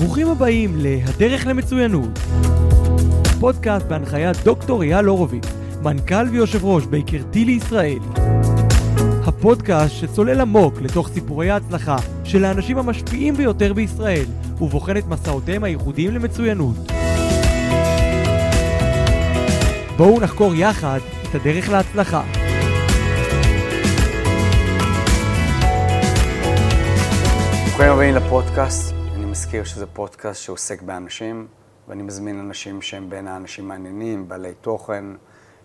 ברוכים הבאים ל"הדרך למצוינות". פודקאסט בהנחיית דוקטור אייל הורוביץ, מנכ"ל ויושב ראש בייקרתי לישראל. הפודקאסט שצולל עמוק לתוך סיפורי ההצלחה של האנשים המשפיעים ביותר בישראל, ובוחן את מסעותיהם הייחודיים למצוינות. בואו נחקור יחד את הדרך להצלחה. ברוכים הבאים לפודקאסט. אני מזכיר שזה פודקאסט שעוסק באנשים, ואני מזמין אנשים שהם בין האנשים מעניינים, בעלי תוכן,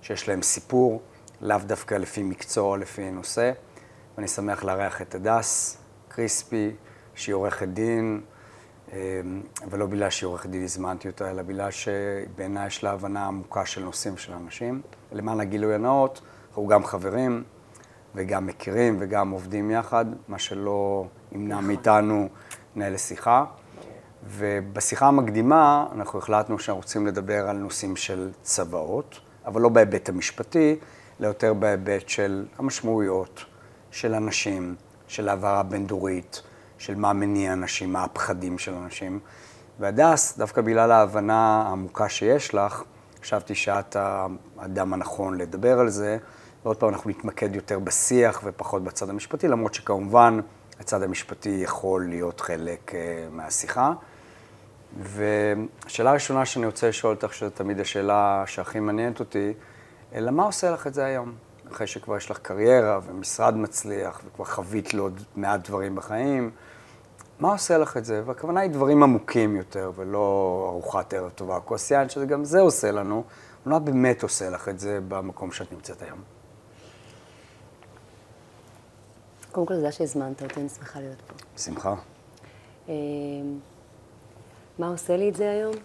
שיש להם סיפור, לאו דווקא לפי מקצוע או לפי נושא. ואני שמח לארח את הדס קריספי, שהיא עורכת דין, אמ, ולא בגלל שהיא עורכת דין הזמנתי אותה, אלא בגלל שבעיניי יש לה הבנה עמוקה של נושאים של אנשים. למען הגילוי הנאות, אנחנו גם חברים וגם מכירים וגם עובדים יחד, מה שלא ימנע מאיתנו לנהל שיחה. ובשיחה המקדימה אנחנו החלטנו שאנחנו רוצים לדבר על נושאים של צוואות, אבל לא בהיבט המשפטי, אלא יותר בהיבט של המשמעויות של אנשים, של העברה בין-דורית, של מה מניע אנשים, מה הפחדים של אנשים. והדס, דווקא בגלל ההבנה העמוקה שיש לך, חשבתי שאת האדם הנכון לדבר על זה. ועוד פעם, אנחנו נתמקד יותר בשיח ופחות בצד המשפטי, למרות שכמובן הצד המשפטי יכול להיות חלק uh, מהשיחה. והשאלה הראשונה שאני רוצה לשאול אותך, שזו תמיד השאלה שהכי מעניינת אותי, אלא מה עושה לך את זה היום? אחרי שכבר יש לך קריירה ומשרד מצליח וכבר חווית לו עוד מעט דברים בחיים, מה עושה לך את זה? והכוונה היא דברים עמוקים יותר, ולא ארוחת ערב טובה, כוס יין, שזה גם זה עושה לנו, מה באמת עושה לך את זה במקום שאת נמצאת היום? קודם כל, תודה שהזמנת אותי, אני שמחה להיות פה. בשמחה. מה עושה לי את זה היום?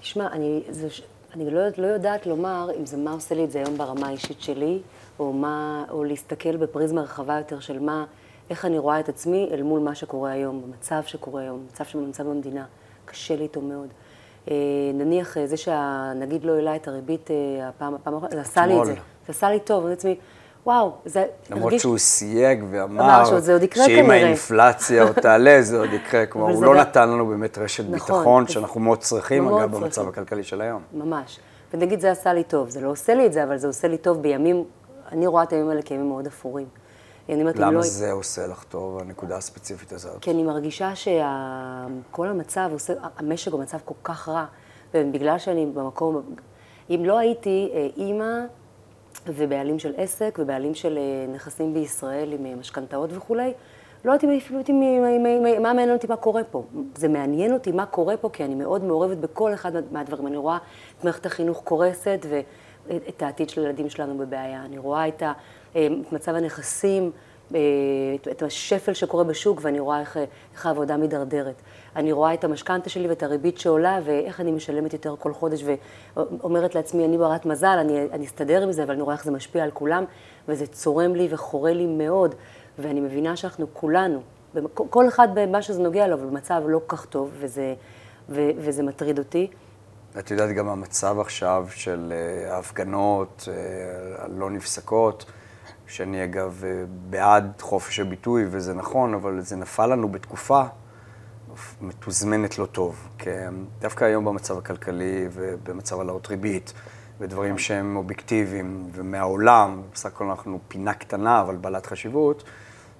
תשמע, אני, זה, אני לא, לא יודעת לומר אם זה מה עושה לי את זה היום ברמה האישית שלי, או, מה, או להסתכל בפריזמה רחבה יותר של מה, איך אני רואה את עצמי אל מול מה שקורה היום, במצב שקורה היום, במצב שבמצב במדינה. קשה לי איתו מאוד. אה, נניח אה, זה שהנגיד לא העלה את הריבית אה, הפעם, הפעם זה עשה לי את זה. זה עשה לי טוב, אני עצמי, וואו, זה למרות הרגיש... שהוא סייג ואמר שאם כנראה. האינפלציה עוד תעלה, זה עוד יקרה. כלומר, הוא לא נתן לנו באמת רשת נכון, ביטחון, שאנחנו מאוד צריכים, אגב, צריכים. במצב הכלכלי של היום. ממש. ונגיד, זה עשה לי טוב. זה לא עושה לי את זה, אבל זה עושה לי טוב בימים, אני רואה את הימים האלה כימים מאוד אפורים. למה לא... זה עושה לך טוב, הנקודה הספציפית הזאת? כי אני מרגישה שכל המצב, עושה, המשק הוא מצב כל כך רע, ובגלל שאני במקום, אם לא הייתי אה, אימא ובעלים של עסק ובעלים של אה, נכסים בישראל עם אה, משכנתאות וכולי, לא הייתי אפילו הייתי, מה מעניין אותי מה קורה פה. זה מעניין אותי מה קורה פה, כי אני מאוד מעורבת בכל אחד מהדברים. אני רואה את מערכת החינוך קורסת ואת העתיד של הילדים שלנו בבעיה. אני רואה את, ה, אה, את מצב הנכסים, את השפל שקורה בשוק, ואני רואה איך, איך העבודה מידרדרת. אני רואה את המשכנתה שלי ואת הריבית שעולה, ואיך אני משלמת יותר כל חודש, ואומרת לעצמי, אני ברת מזל, אני, אני אסתדר עם זה, אבל אני רואה איך זה משפיע על כולם, וזה צורם לי וחורה לי מאוד, ואני מבינה שאנחנו כולנו, כל אחד במה שזה נוגע לו, במצב לא כל כך טוב, וזה, ו, וזה מטריד אותי. את יודעת, גם המצב עכשיו של אה, ההפגנות אה, הלא נפסקות, שאני אגב אה, בעד חופש הביטוי, וזה נכון, אבל זה נפל לנו בתקופה מתוזמנת לא טוב. כי דווקא היום במצב הכלכלי ובמצב העלאות ריבית, ודברים שהם אובייקטיביים ומהעולם, בסך הכל אנחנו פינה קטנה אבל בעלת חשיבות,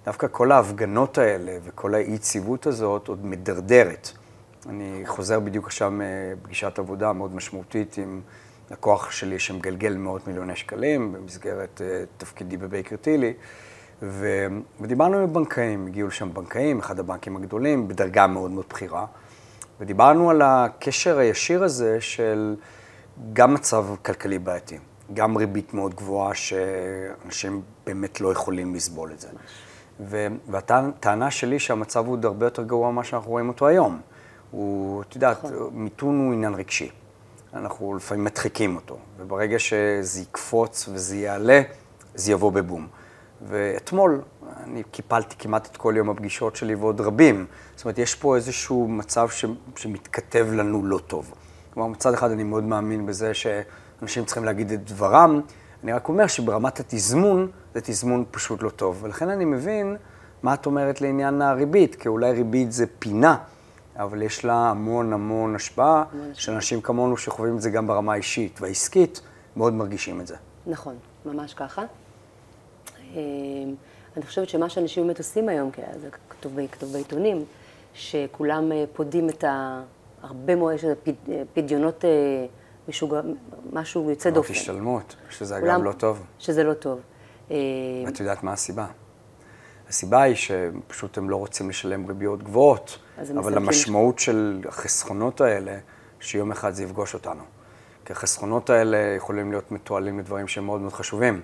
דווקא כל ההפגנות האלה וכל האי-יציבות הזאת עוד מדרדרת. אני חוזר בדיוק עכשיו מפגישת עבודה מאוד משמעותית עם לקוח שלי שמגלגל מאות מיליוני שקלים במסגרת uh, תפקידי בבייקר טילי. ו... ודיברנו עם בנקאים, הגיעו לשם בנקאים, אחד הבנקים הגדולים, בדרגה מאוד מאוד בכירה, ודיברנו על הקשר הישיר הזה של גם מצב כלכלי בעייתי, גם ריבית מאוד גבוהה שאנשים באמת לא יכולים לסבול את זה. ו... והטענה שלי שהמצב הוא עוד הרבה יותר גרוע ממה שאנחנו רואים אותו היום. הוא, את יודעת, נכון. מיתון הוא עניין רגשי. אנחנו לפעמים מדחיקים אותו, וברגע שזה יקפוץ וזה יעלה, זה יבוא בבום. ואתמול אני קיפלתי כמעט את כל יום הפגישות שלי ועוד רבים. זאת אומרת, יש פה איזשהו מצב ש, שמתכתב לנו לא טוב. כלומר, מצד אחד אני מאוד מאמין בזה שאנשים צריכים להגיד את דברם, אני רק אומר שברמת התזמון, זה תזמון פשוט לא טוב. ולכן אני מבין מה את אומרת לעניין הריבית, כי אולי ריבית זה פינה, אבל יש לה המון המון השפעה, של אנשים כמונו שחווים את זה גם ברמה האישית והעסקית, מאוד מרגישים את זה. נכון, ממש ככה. אה, אני חושבת שמה שאנשים באמת עושים היום, כי זה כתוב, כתוב בעיתונים, שכולם אה, פודים את ה... הרבה מאוד, יש איזה אה, פדיונות משוגע, משהו יוצא דופן. השתלמות, שזה אגב לא טוב. שזה לא טוב. ואת יודעת מה הסיבה? הסיבה היא שפשוט הם לא רוצים לשלם ריביות גבוהות, אבל המשמעות. של החסכונות האלה, שיום אחד זה יפגוש אותנו. כי החסכונות האלה יכולים להיות מתועלים לדברים שהם מאוד מאוד חשובים.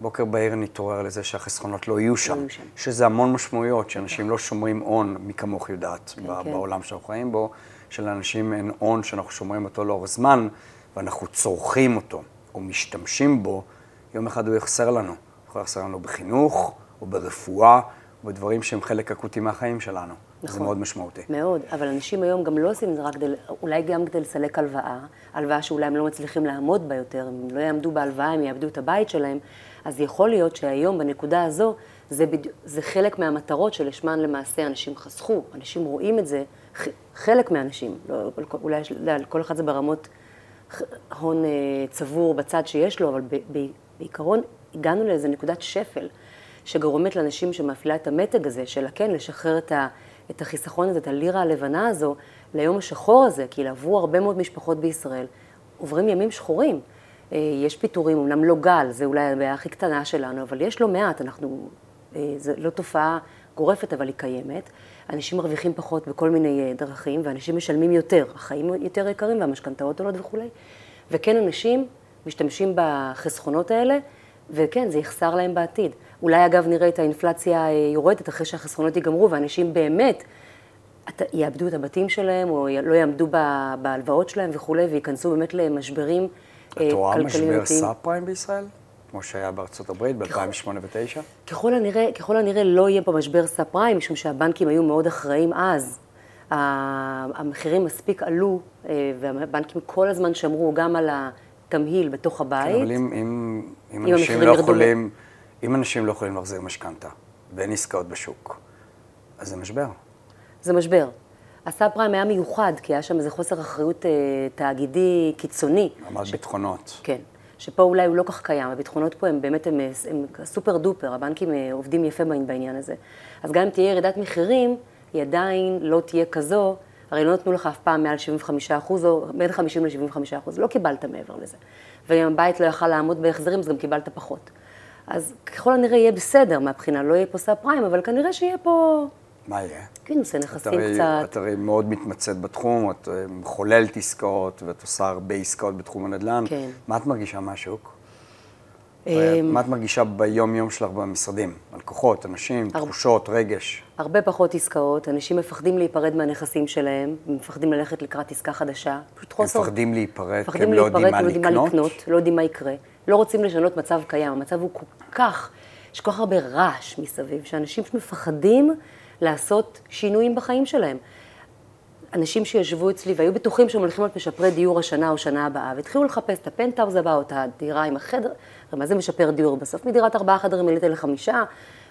בוקר בהיר נתעורר לזה שהחסכונות לא יהיו שם, לא שם. שזה המון משמעויות, שאנשים לא שומרים הון, מי כמוך יודעת, כן, כן. בעולם שאנחנו חיים בו, שלאנשים אין הון שאנחנו שומרים אותו לאורך זמן, ואנחנו צורכים אותו, או משתמשים בו, יום אחד הוא יחסר לנו. הוא יכול לחסר לנו בחינוך, או ברפואה, או בדברים שהם חלק אקוטי מהחיים שלנו. נכון. זה מאוד משמעותי. מאוד, אבל אנשים היום גם לא עושים את זה רק כדי, אולי גם כדי לסלק הלוואה, הלוואה שאולי הם לא מצליחים לעמוד בה יותר, אם לא יעמדו בהלוואה, הם יאבדו את הבית שלהם, אז יכול להיות שהיום, בנקודה הזו, זה, בדי... זה חלק מהמטרות שלשמן למעשה אנשים חסכו. אנשים רואים את זה, חלק מהאנשים, לא, אולי כל אחד זה ברמות הון אה, צבור בצד שיש לו, אבל ב, ב, בעיקרון הגענו לאיזה נקודת שפל, שגורמת לאנשים שמפעילה את המתג הזה, של כן, לשחרר את, ה, את החיסכון הזה, את הלירה הלבנה הזו, ליום השחור הזה, כי עברו הרבה מאוד משפחות בישראל, עוברים ימים שחורים. אה, יש פיטורים, אמנם לא גל, זה אולי הבעיה הכי קטנה שלנו, אבל יש לא מעט, אנחנו, אה, זו לא תופעה גורפת, אבל היא קיימת. אנשים מרוויחים פחות בכל מיני אה, דרכים, ואנשים משלמים יותר, החיים יותר יקרים והמשכנתאות עולות וכולי. וכן, אנשים משתמשים בחסכונות האלה, וכן, זה יחסר להם בעתיד. אולי אגב נראה את האינפלציה יורדת אחרי שהחסכונות ייגמרו, ואנשים באמת יאבדו את הבתים שלהם, או לא יעמדו בהלוואות שלהם וכולי, וייכנסו באמת למשברים את רואה משבר סאב פריים בישראל? כמו שהיה בארצות הברית ב-2008 ו-2009? ככל ככל הנראה לא יהיה פה משבר סאב פריים, משום שהבנקים היו מאוד אחראים אז. המחירים מספיק עלו, אה, והבנקים כל הזמן שמרו גם על התמהיל בתוך הבית. כן, אבל אם, אם, אם, אם אנשים לא יכולים, אם אנשים לא יכולים להחזיר משכנתה, ואין עסקאות בשוק, אז זה משבר. זה משבר. הסאב פריים היה מיוחד, כי היה שם איזה חוסר אחריות אה, תאגידי קיצוני. אמרת ש... ביטחונות. כן. שפה אולי הוא לא כך קיים, הביטחונות פה הם באמת, הם, הם סופר דופר, הבנקים אה, עובדים יפה בעניין הזה. אז גם אם תהיה ירידת מחירים, היא עדיין לא תהיה כזו, הרי לא נתנו לך אף פעם מעל 75 אחוז, או בין 50 ל-75 אחוז, לא קיבלת מעבר לזה. ואם הבית לא יכל לעמוד בהחזרים, אז גם קיבלת פחות. אז ככל הנראה יהיה בסדר מהבחינה, לא יהיה פה סאב פריים, אבל כנראה שיהיה פה מה יהיה? כן, עושה נכסים קצת. את הרי מאוד מתמצאת בתחום, את אה, מחוללת עסקאות, ואת עושה הרבה עסקאות בתחום הנדל"ן. כן. מה את מרגישה מהשוק? אמ, מה את מרגישה ביום-יום שלך במשרדים? לקוחות, אנשים, הר... תחושות, רגש? הרבה פחות עסקאות. אנשים מפחדים להיפרד מהנכסים שלהם, מפחדים ללכת לקראת עסקה חדשה. פשוט חוסר. מפחדים להיפרד, כי הם לא יודעים מה לקנות? לא יודעים מה לקנות, לא יודעים מה יקרה. לא רוצים לשנות מצב קיים. המצב הוא כל כך, יש כל כך הרבה רעש מסביב, שאנשים מפחדים לעשות שינויים בחיים שלהם. אנשים שישבו אצלי והיו בטוחים שהם הולכים להיות משפרי דיור השנה או שנה הבאה, והתחילו לחפש את הפנטהאוז הבא או את הדירה עם החדר, מה זה משפר דיור בסוף? מדירת ארבעה חדרים עלית לחמישה,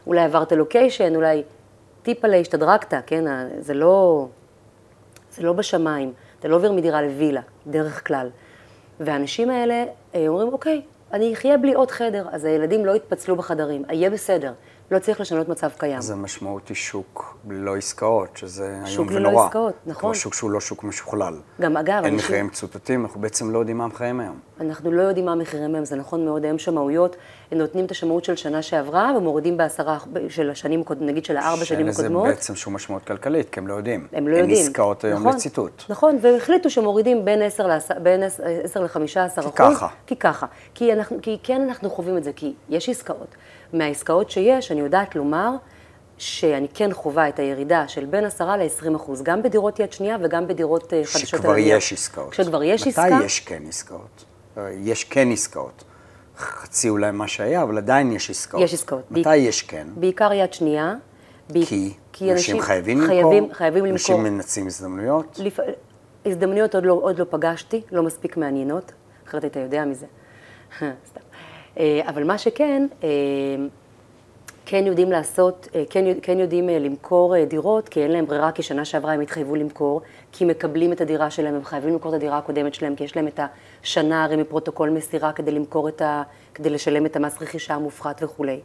אולי עברת לוקיישן, אולי טיפה השתדרגת, כן? זה לא, זה לא בשמיים, אתה לא עובר מדירה לווילה, דרך כלל. והאנשים האלה אה, אומרים, אוקיי, אני אחיה בלי עוד חדר, אז הילדים לא יתפצלו בחדרים, יהיה בסדר. לא צריך לשנות מצב קיים. אז המשמעות היא שוק ללא עסקאות, שזה איום ונורא. שוק ללא עסקאות, נכון. כמו שוק שהוא לא שוק משוכלל. גם אגב... אין מחירים מצוטטים, אנחנו בעצם לא יודעים מה המחירים היום. אנחנו לא יודעים מה המחירים היום, זה נכון מאוד, היום שמאויות, נותנים את השמאות של שנה שעברה ומורידים בעשרה, של השנים, נגיד של הארבע שנים הקודמות. שאין לזה בעצם שום משמעות כלכלית, כי הם לא יודעים. הם לא יודעים. אין עסקאות היום נכון, לציטוט. נכון, והחליטו שמורידים בין 10 ל-15 אחוז. כי ככה. כי ככה. כי, אנחנו, כי כן אנחנו חווים את זה, כי יש עסקאות. מהעסקאות שיש, אני יודעת לומר שאני כן חווה את הירידה של בין 10 ל-20 אחוז, גם בדירות יד שנייה וגם בדירות אה, חדשות שכבר יש עסקאות. כשכבר יש מתי עסקה... מתי יש כן עסקאות? אה, יש כן עסקאות. חצי אולי מה שהיה, אבל עדיין יש עסקאות. יש עסקאות. מתי בעיק... יש כן? בעיקר יד שנייה. בעיק... כי? כי אנשים חייבים למכור? חייבים, חייבים למכור. אנשים מנצלים הזדמנויות? לפ... הזדמנויות עוד לא, עוד לא פגשתי, לא מספיק מעניינות, אחרת אתה יודע מזה. אה, אבל מה שכן, אה, כן יודעים לעשות, אה, כן, כן יודעים אה, למכור אה, דירות, כי אין להם ברירה, כי שנה שעברה הם התחייבו למכור, כי מקבלים את הדירה שלהם, הם חייבים למכור את הדירה הקודמת שלהם, כי יש להם את השנה הרי מפרוטוקול מסירה כדי למכור את ה... כדי לשלם את המס רכישה המופחת וכולי.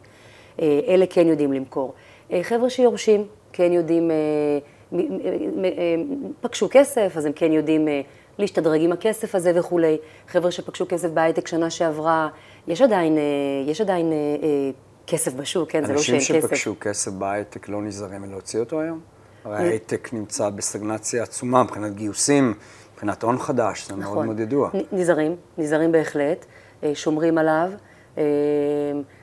אלה כן יודעים למכור. חבר'ה שיורשים, כן יודעים, פגשו כסף, אז הם כן יודעים להשתדרג עם הכסף הזה וכולי. חבר'ה שפגשו כסף בהייטק שנה שעברה, יש עדיין, יש עדיין כסף בשוק, כן? זה לא שאין כסף. אנשים שפגשו כסף בהייטק לא נזהרים מלהוציא אותו היום? הרי ההייטק נמצא בסטגנציה עצומה מבחינת גיוסים, מבחינת הון חדש, זה מאוד נכון. מאוד ידוע. נזהרים, נזהרים בהחלט, אה, שומרים עליו. אה,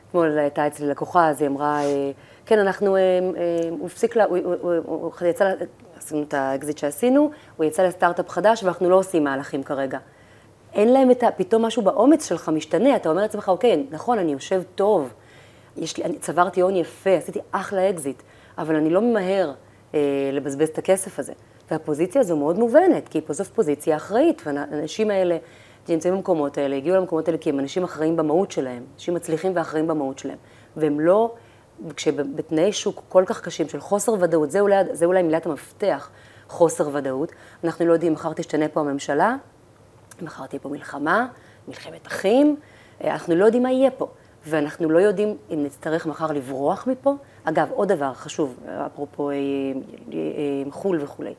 אתמול הייתה אצלי לקוחה, אז היא אמרה, אה, כן, אנחנו, הוא הפסיק, לה, הוא יצא, עשינו את האקזיט שעשינו, הוא יצא לסטארט-אפ חדש ואנחנו לא עושים מהלכים כרגע. אין להם את ה... פתאום משהו באומץ שלך משתנה, אתה אומר לעצמך, אוקיי, נכון, אני יושב טוב, יש לי, אני צברתי הון יפה, עשיתי אחלה אקזיט, אבל אני לא ממהר אה, לבזבז את הכסף הזה. והפוזיציה הזו מאוד מובנת, כי בסוף פוזיציה אחראית, והאנשים האלה שנמצאים במקומות האלה, הגיעו למקומות האלה כי הם אנשים אחראים במהות שלהם, אנשים מצליחים ואחראים במהות שלהם, והם לא, כשבתנאי שוק כל כך קשים של חוסר ודאות, זה אולי, זה אולי מילת המפתח, חוסר ודאות, אנחנו לא יודעים, מחר תשתנה פה הממשלה, מחר תהיה פה מלחמה, מלחמת אחים, אה, אנחנו לא יודעים מה יהיה פה. ואנחנו לא יודעים אם נצטרך מחר לברוח מפה. אגב, עוד דבר חשוב, אפרופו אה, אה, אה, חו"ל וכולי.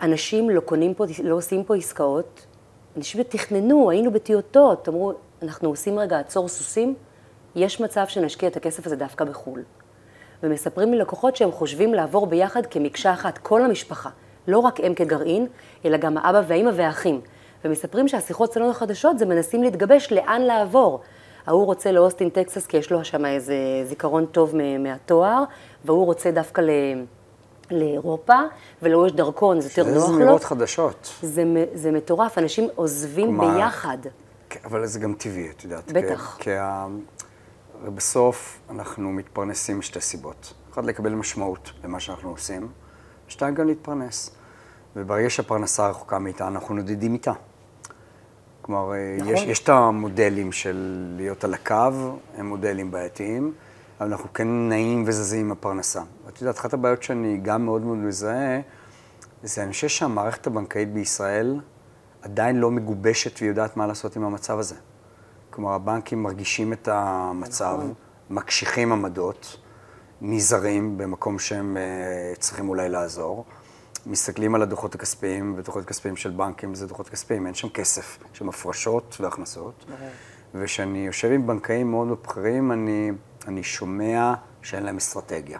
אנשים לא קונים פה, לא עושים פה עסקאות, אנשים תכננו, היינו בטיוטות, אמרו, אנחנו עושים רגע עצור סוסים, יש מצב שנשקיע את הכסף הזה דווקא בחו"ל. ומספרים לי לקוחות שהם חושבים לעבור ביחד כמקשה אחת, כל המשפחה, לא רק הם כגרעין, אלא גם האבא והאימא והאחים. ומספרים שהשיחות סלון החדשות זה מנסים להתגבש לאן לעבור. ההוא רוצה לאוסטין, טקסס, כי יש לו שם איזה זיכרון טוב מהתואר, והוא רוצה דווקא ל... לאירופה, ולו יש דרכון, זה יותר נוח לו. זה זמירות חדשות. זה, זה מטורף, אנשים עוזבים כלומר, ביחד. כן, אבל זה גם טבעי, את יודעת. בטח. כי, כי בסוף אנחנו מתפרנסים משתי סיבות. אחד, לקבל משמעות למה שאנחנו עושים, שתיים, גם להתפרנס. וברגע שהפרנסה רחוקה מאיתה, אנחנו נודדים איתה. כלומר, אה, נכון. יש, יש את המודלים של להיות על הקו, הם מודלים בעייתיים, אבל אנחנו כן נעים וזזים עם הפרנסה. ואת יודעת, אחת הבעיות שאני גם מאוד מאוד מזהה, זה אני חושב שהמערכת הבנקאית בישראל עדיין לא מגובשת ויודעת מה לעשות עם המצב הזה. כלומר, הבנקים מרגישים את המצב, נכון. מקשיחים עמדות, נזהרים במקום שהם uh, צריכים אולי לעזור. מסתכלים על הדוחות הכספיים, ודוחות כספיים של בנקים זה דוחות כספיים, אין שם כסף, יש שם הפרשות והכנסות. וכשאני יושב עם בנקאים מאוד בכירים, אני, אני שומע שאין להם אסטרטגיה.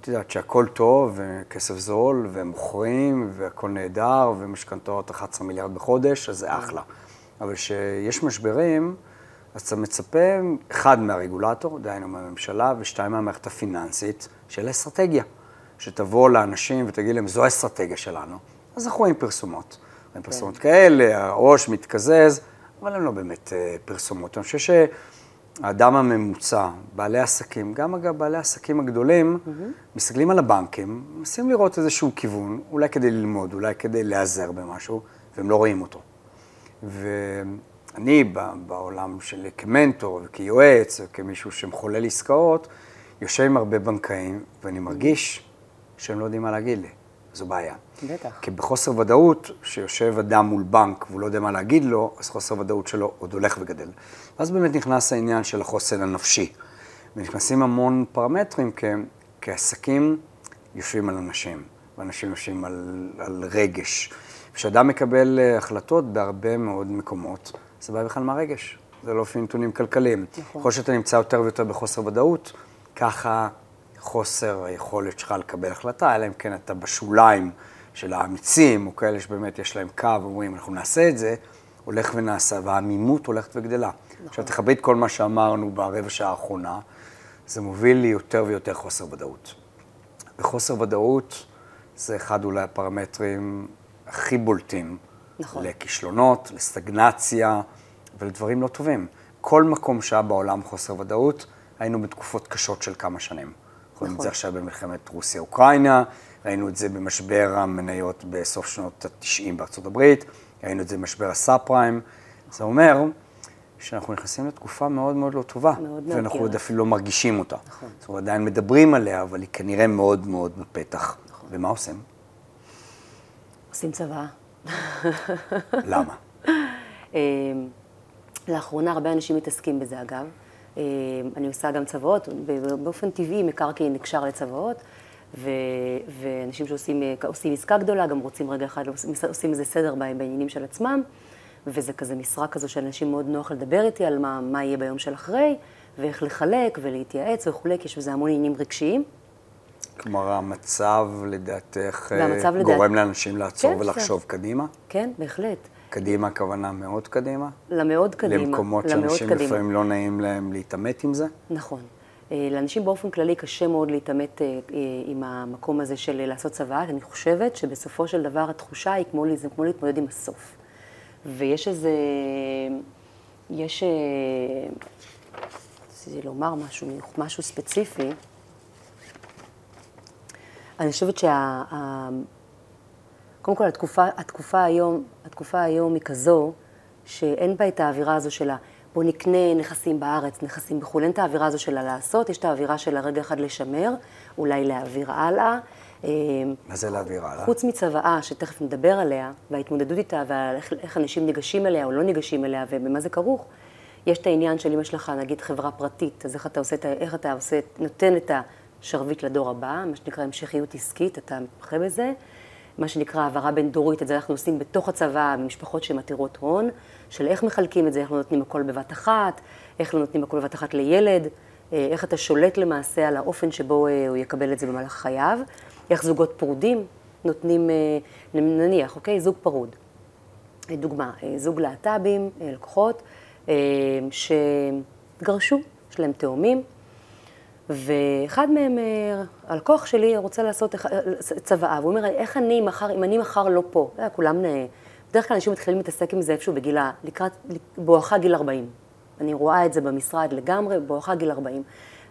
את יודעת שהכל טוב, וכסף זול, והם מוכרים, והכל נהדר, ומשכנתאות 11 מיליארד בחודש, אז זה אחלה. אבל כשיש משברים, אז אתה מצפה, אחד, מהרגולטור, דהיינו מהממשלה, ושתיים, מהמערכת הפיננסית, של אסטרטגיה. שתבוא לאנשים ותגיד להם, זו האסטרטגיה שלנו. אז אנחנו רואים פרסומות. רואים כן. פרסומות כאלה, הראש מתקזז, אבל הן לא באמת אה, פרסומות. אני חושב שהאדם הממוצע, בעלי עסקים, גם אגב בעלי העסקים הגדולים, mm-hmm. מסתכלים על הבנקים, מנסים לראות איזשהו כיוון, אולי כדי ללמוד, אולי כדי להיעזר במשהו, והם לא רואים אותו. ואני בעולם שלי כמנטור וכיועץ וכמישהו שמחולל עסקאות, יושב עם הרבה בנקאים, ואני מרגיש שהם לא יודעים מה להגיד לי. זו בעיה. בטח. כי בחוסר ודאות, שיושב אדם מול בנק והוא לא יודע מה להגיד לו, אז חוסר ודאות שלו עוד הולך וגדל. ואז באמת נכנס העניין של החוסן הנפשי. ונכנסים המון פרמטרים, כי, כי עסקים יושבים על אנשים, ואנשים יושבים על, על רגש. כשאדם מקבל אה, החלטות בהרבה מאוד מקומות, זה בא בכלל מהרגש. זה לא לפי נתונים כלכליים. נכון. ככל שאתה נמצא יותר ויותר בחוסר ודאות, ככה חוסר היכולת שלך לקבל החלטה, אלא אם כן אתה בשוליים של האמיצים, או כאלה שבאמת יש להם קו, אומרים, אנחנו נעשה את זה, הולך ונעשה, והעמימות הולכת וגדלה. נכון. עכשיו, תכבד כל מה שאמרנו ברבע שעה האחרונה, זה מוביל לי יותר ויותר חוסר ודאות. וחוסר ודאות זה אחד אולי הפרמטרים הכי בולטים. נכון. לכישלונות, לסטגנציה ולדברים לא טובים. כל מקום שהיה בעולם חוסר ודאות, היינו בתקופות קשות של כמה שנים. רואים את זה נכון. עכשיו במלחמת רוסיה-אוקראינה, ראינו את זה במשבר המניות בסוף שנות ה-90 בארצות הברית, ראינו את זה במשבר הסאב פריים. זה אומר שאנחנו נכנסים לתקופה מאוד מאוד לא טובה. מאוד ואנחנו מאתגרת. עוד אפילו לא מרגישים אותה. נכון. זאת אומרת, עדיין מדברים עליה, אבל היא כנראה מאוד מאוד בפתח. נכון. ומה עושים? עושים צבא. למה? אה, לאחרונה הרבה אנשים מתעסקים בזה אגב. אה, אני עושה גם צוואות, באופן טבעי מקרקעין נקשר לצוואות, ו- ואנשים שעושים אה, עסקה גדולה, גם רוצים רגע אחד, עושים, איזה סדר בעניינים של עצמם, וזה כזה משרה כזו שאנשים מאוד נוח לדבר איתי על מה, מה יהיה ביום של אחרי, ואיך לחלק ולהתייעץ וכולי, כי יש בזה המון עניינים רגשיים. כלומר, המצב, לדעתך, אה, והמצב לדעת- גורם לאנשים לעצור כן, ולחשוב קדימה? כן, בהחלט. קדימה הכוונה מאוד קדימה? למאוד קדימה. למקומות שאנשים קדימה. לפעמים לא נעים להם להתעמת עם זה? נכון. אה, לאנשים באופן כללי קשה מאוד להתעמת אה, אה, עם המקום הזה של לעשות צבא. אני חושבת שבסופו של דבר התחושה היא כמו, זה כמו להתמודד עם הסוף. ויש איזה... יש... רציתי לומר משהו, משהו ספציפי. אני חושבת שה... קודם כל, התקופה, התקופה, היום, התקופה היום היא כזו שאין בה את האווירה הזו של ה... בוא נקנה נכסים בארץ, נכסים בחו"ל, אין את האווירה הזו של הלעשות, יש את האווירה של הרגע אחד לשמר, אולי להעביר הלאה. אה, מה זה להעביר הלאה? חוץ מצוואה, שתכף נדבר עליה, וההתמודדות איתה, ואיך איך אנשים ניגשים אליה או לא ניגשים אליה, ובמה זה כרוך, יש את העניין של אם יש לך, נגיד, חברה פרטית, אז איך אתה עושה, איך אתה עושה, נותן את השרביט לדור הבא, מה שנקרא המשכיות עסקית, אתה מתמחה בזה. מה שנקרא העברה בין דורית, את זה אנחנו עושים בתוך הצוואה, במשפחות עתירות הון, של איך מחלקים את זה, איך לא נותנים הכל בבת אחת, איך לא נותנים הכל בבת אחת לילד, אה, איך אתה שולט למעשה על האופן שבו אה, הוא יקבל את זה במהלך חייו, איך זוגות פרודים נותנים, אה, נניח, אוקיי, זוג פרוד. דוגמה, זוג להט"בים, לקוחות, שגרשו, יש להם תאומים, ואחד מהם, אה, הלקוח שלי, רוצה לעשות אה, צוואה, והוא אומר, איך אני מחר, אם אני מחר לא פה, אתה יודע, כולם, אה, בדרך כלל אנשים מתחילים להתעסק עם זה איפשהו בגיל, ה- לקראת, בואכה גיל 40. אני רואה את זה במשרד לגמרי, בואכה גיל 40.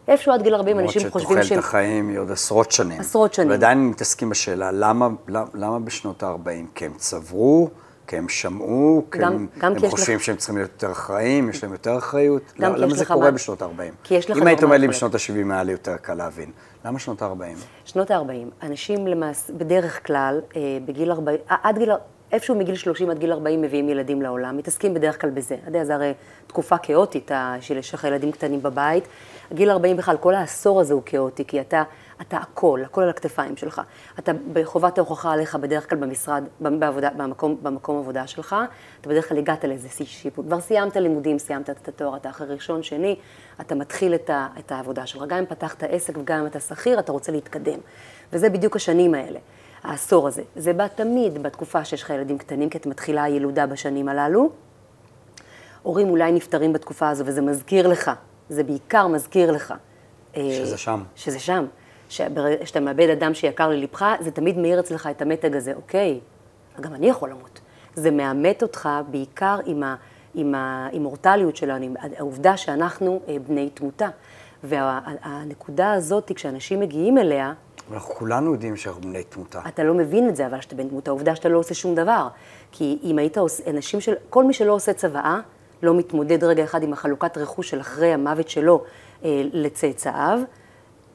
איפשהו עד גיל 40 אנשים חושבים למרות שהם... שתוחלת החיים היא עוד עשרות שנים. עשרות שנים. ועדיין מתעסקים בשאלה, למה, למה, למה בשנות ה-40? כי הם צברו, כי הם שמעו, כי גם- הם, גם הם כי חושבים לך- שהם צריכים להיות יותר אחראיים, יש להם יותר אחריות? גם למה, למה זה קורה מה- בשנות ה-40? כי יש לך אם היית אומר לי. בשנות ה-70 היה לי יותר קל להבין. למה שנות ה-40? שנות ה-40, אנשים למעשה, בדרך כלל, אה, בגיל 40, ע- עד גיל, איפשהו מגיל 30 עד גיל 40 מביאים ילדים לעולם, מתעסקים בדרך כלל בזה. אתה יודע, זה הרי תקופה כאוטית, של יש לך ילדים קטנים בבית. גיל 40 בכלל, כל העשור הזה הוא כאוטי, כי אתה, אתה הכל, הכל על הכתפיים שלך. אתה בחובת ההוכחה עליך בדרך כלל במשרד, בעבודה, במקום, במקום עבודה שלך, אתה בדרך כלל הגעת לאיזה שיא שיפוט. כבר סיימת לימודים, סיימת את התואר, אתה אחרי ראשון, שני, אתה מתחיל את, ה, את העבודה שלך. גם אם פתחת עסק וגם אם אתה שכיר, אתה רוצה להתקדם. וזה בדיוק השנים האלה. העשור הזה. זה בא תמיד בתקופה שיש לך ילדים קטנים, כי את מתחילה הילודה בשנים הללו. הורים אולי נפטרים בתקופה הזו, וזה מזכיר לך, זה בעיקר מזכיר לך. אה, שזה שם. שזה שם. שאתה מאבד אדם שיקר ללבך, זה תמיד מאיר אצלך את המתג הזה, אוקיי, גם אני יכול למות. זה מאמת אותך בעיקר עם, ה, עם האימורטליות שלנו, עם העובדה שאנחנו אה, בני תמותה. והנקודה הזאת, כשאנשים מגיעים אליה, אנחנו כולנו יודעים שאנחנו בני תמותה. אתה לא מבין את זה, אבל שאתה בן דמות, העובדה שאתה לא עושה שום דבר. כי אם היית עושה, אנשים של, כל מי שלא עושה צוואה, לא מתמודד רגע אחד עם החלוקת רכוש של אחרי המוות שלו אה, לצאצאיו,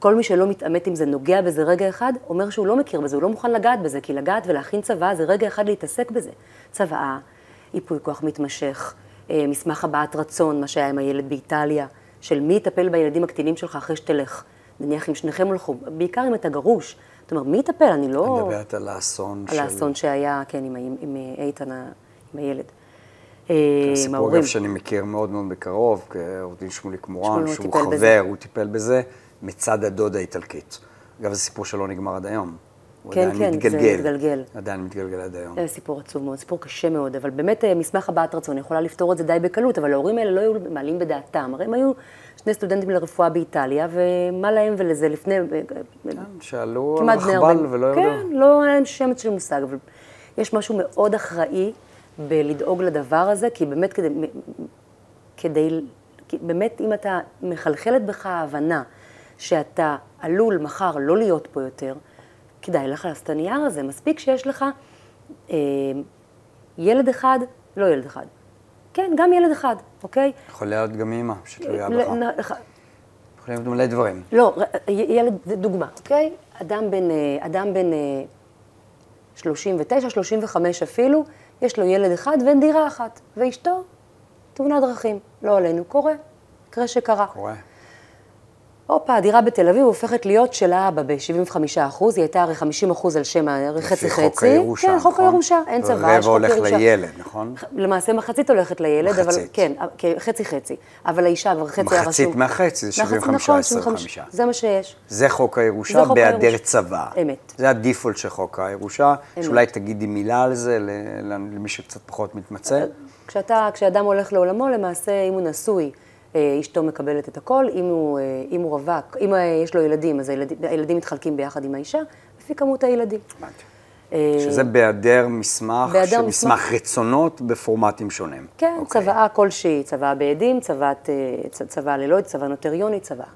כל מי שלא מתעמת עם זה, נוגע בזה רגע אחד, אומר שהוא לא מכיר בזה, הוא לא מוכן לגעת בזה, כי לגעת ולהכין צוואה זה רגע אחד להתעסק בזה. צוואה, ייפוי כוח מתמשך, אה, מסמך הבעת רצון, מה שהיה עם הילד באיטליה, של מי יטפל בילדים הקטינים שלך אחרי שתלך. נניח אם שניכם הולכו, בעיקר אם אתה גרוש. אתה אומר, מי יטפל? אני לא... אני מדברת על האסון על של... האסון שהיה, כן, עם, עם, עם איתן, ה- עם הילד. אה, סיפור. אגב שאני מכיר מאוד מאוד בקרוב, עורך דין שמוליק מורן, שהוא חבר. הוא טיפל בזה, מצד הדודה האיטלקית. אגב, זה סיפור שלא נגמר עד היום. הוא כן, עדיין כן, זה מתגלגל. מתגלגל. עדיין מתגלגל עד היום. זה סיפור עצוב מאוד, סיפור קשה מאוד, אבל באמת אה, מסמך הבעת רצון יכולה לפתור את זה די בקלות, אבל ההורים האלה לא היו מעלים בדעתם. הרי הם היו שני סטודנטים לרפואה באיטליה, ומה להם ולזה לפני... אה, כן, שעלו על 40. ולא ירדו. כן, לא היה להם שמץ של מושג, אבל יש משהו מאוד אחראי בלדאוג לדבר הזה, כי באמת כדי, כדי, כי באמת אם אתה, מחלחלת בך ההבנה שאתה עלול מחר לא להיות פה יותר, כדאי לך לעשות את הנייר הזה. מספיק שיש לך אה, ילד אחד, לא ילד אחד, כן, גם ילד אחד, אוקיי? יכול להיות גם אימא שתלויה ל- בך. נ- יכולים להיות מלא דברים. לא, י- ילד, דוגמה, אוקיי? אדם בן, אה, אדם בן אה, 39, 35 אפילו, יש לו ילד אחד ואין דירה אחת, ואשתו, תאונת דרכים, לא עלינו, קורה, מקרה שקרה. קורה. הופה, הדירה בתל אביב הופכת להיות של האבא ב-75 אחוז, היא הייתה הרי 50 אחוז על שם ה- חצי חצי. לפי חוק הירושה, כן, חוק נכון? הירושה, אין צבא, חוק הולך ירושה. לילד, נכון? למעשה מחצית הולכת לילד, אבל מחצית. כן, כן, חצי חצי. אבל האישה כבר חצי היה רשום. מחצית מהחצי, זה מחצית, 75, נכון, 25. זה מה שיש. זה חוק הירושה חוק בהיעדר. צבא. אמת. זה הדיפולט של חוק הירושה. אמת. שאולי תגידי מילה על זה למי שקצת פחות מתמצא. כשאתה, כשאדם הולך לעולמו, למעשה, אם הוא נשוי, אה, אשתו מקבלת את הכל, אם הוא, אה, אם הוא רווק, אם אה, יש לו ילדים, אז הילדים, הילדים מתחלקים ביחד עם האישה, לפי כמות הילדים. אה, שזה בהיעדר מסמך, בהיעדר מסמך. מסמך רצונות בפורמטים שונים. כן, אוקיי. צוואה כלשהי, צוואה בעדים, צוואת, אה, צוואה ללא, צוואה נוטריונית, צוואה.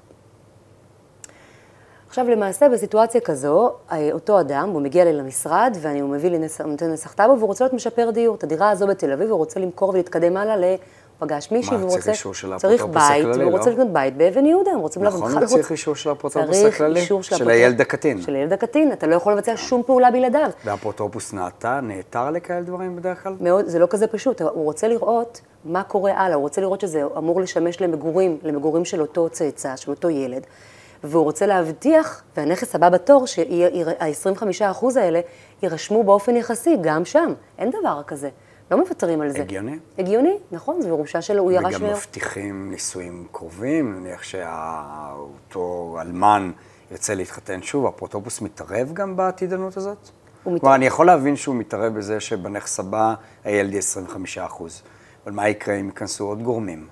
עכשיו, למעשה, בסיטואציה כזו, אה, אותו אדם, הוא מגיע לי למשרד, ואני, הוא מביא לי, נס- נותן נסח טאבו, והוא רוצה להיות משפר דיור. את הדירה הזו בתל אביב, הוא רוצה למכור ולהתקדם הלאה פגש מישהי, מה, והוא צריך רוצה... אישור של צריך האפוטרופוס בית, הכללי, והוא רוצה לא? לקנות בית באבן יהודה, הם רוצים נכון, בכלל הוא צריך אישור של האפוטרופוס צריך הכללי? אישור של הילד הקטין. של הילד הקטין, אתה לא יכול לבצע שום פעולה בלעדיו. והאפוטרופוס נעתה, נעתר לכאלה דברים בדרך כלל? מאוד, זה לא כזה פשוט, הוא רוצה לראות מה קורה הלאה, הוא רוצה לראות שזה אמור לשמש למגורים, למגורים של אותו צאצא, של אותו ילד, והוא רוצה להבטיח, והנכס הבא בתור, שה-25% האלה יירשמו באופן יחסי, גם שם, אין דבר כזה. לא מוותרים על זה. הגיוני. הגיוני, נכון, זו ירושה שלו, הוא ירש... וגם. מבטיחים נישואים קרובים, נניח שאותו אלמן ירצה להתחתן שוב, האפוטרופוס מתערב גם בעתידנות הזאת? הוא מתערב. כלומר, אני יכול להבין שהוא מתערב בזה שבנכס הבא הילד יהיה 25 אחוז, אבל מה יקרה אם ייכנסו עוד גורמים?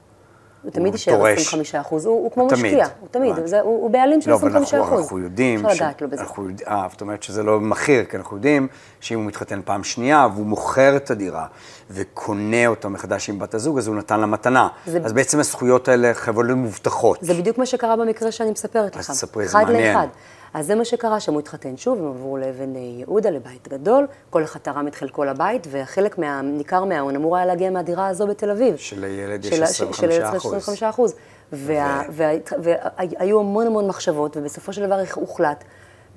הוא תמיד יישאר דורש. 25 אחוז, הוא, הוא כמו תמיד. משקיע, הוא תמיד, הבנתי. זה, הוא, הוא בעלים של לא, אבל 25 אנחנו, אחוז. אנחנו יודעים, אפשר לגעת לו בזה. אנחנו אה, זאת אומרת שזה לא מכיר, כי אנחנו יודעים שאם הוא מתחתן פעם שנייה והוא מוכר את הדירה וקונה אותה מחדש עם בת הזוג, אז הוא נתן לה מתנה. זה- אז בעצם הזכויות האלה חייבות להיות מובטחות. זה בדיוק מה שקרה במקרה שאני מספרת לך. אז תספרי, זה אחד מעניין. לאחד. אז זה מה שקרה, שם הוא התחתן שוב, הם עברו לאבן אה, יהודה, לבית גדול, כל אחד תרם את חלקו לבית, וחלק מה, ניכר מההון אמור היה להגיע מהדירה הזו בתל אביב. שלילד יש של ה- 25 של הילד אחוז. 25 אחוז. והיו המון המון מחשבות, ובסופו של דבר הוחלט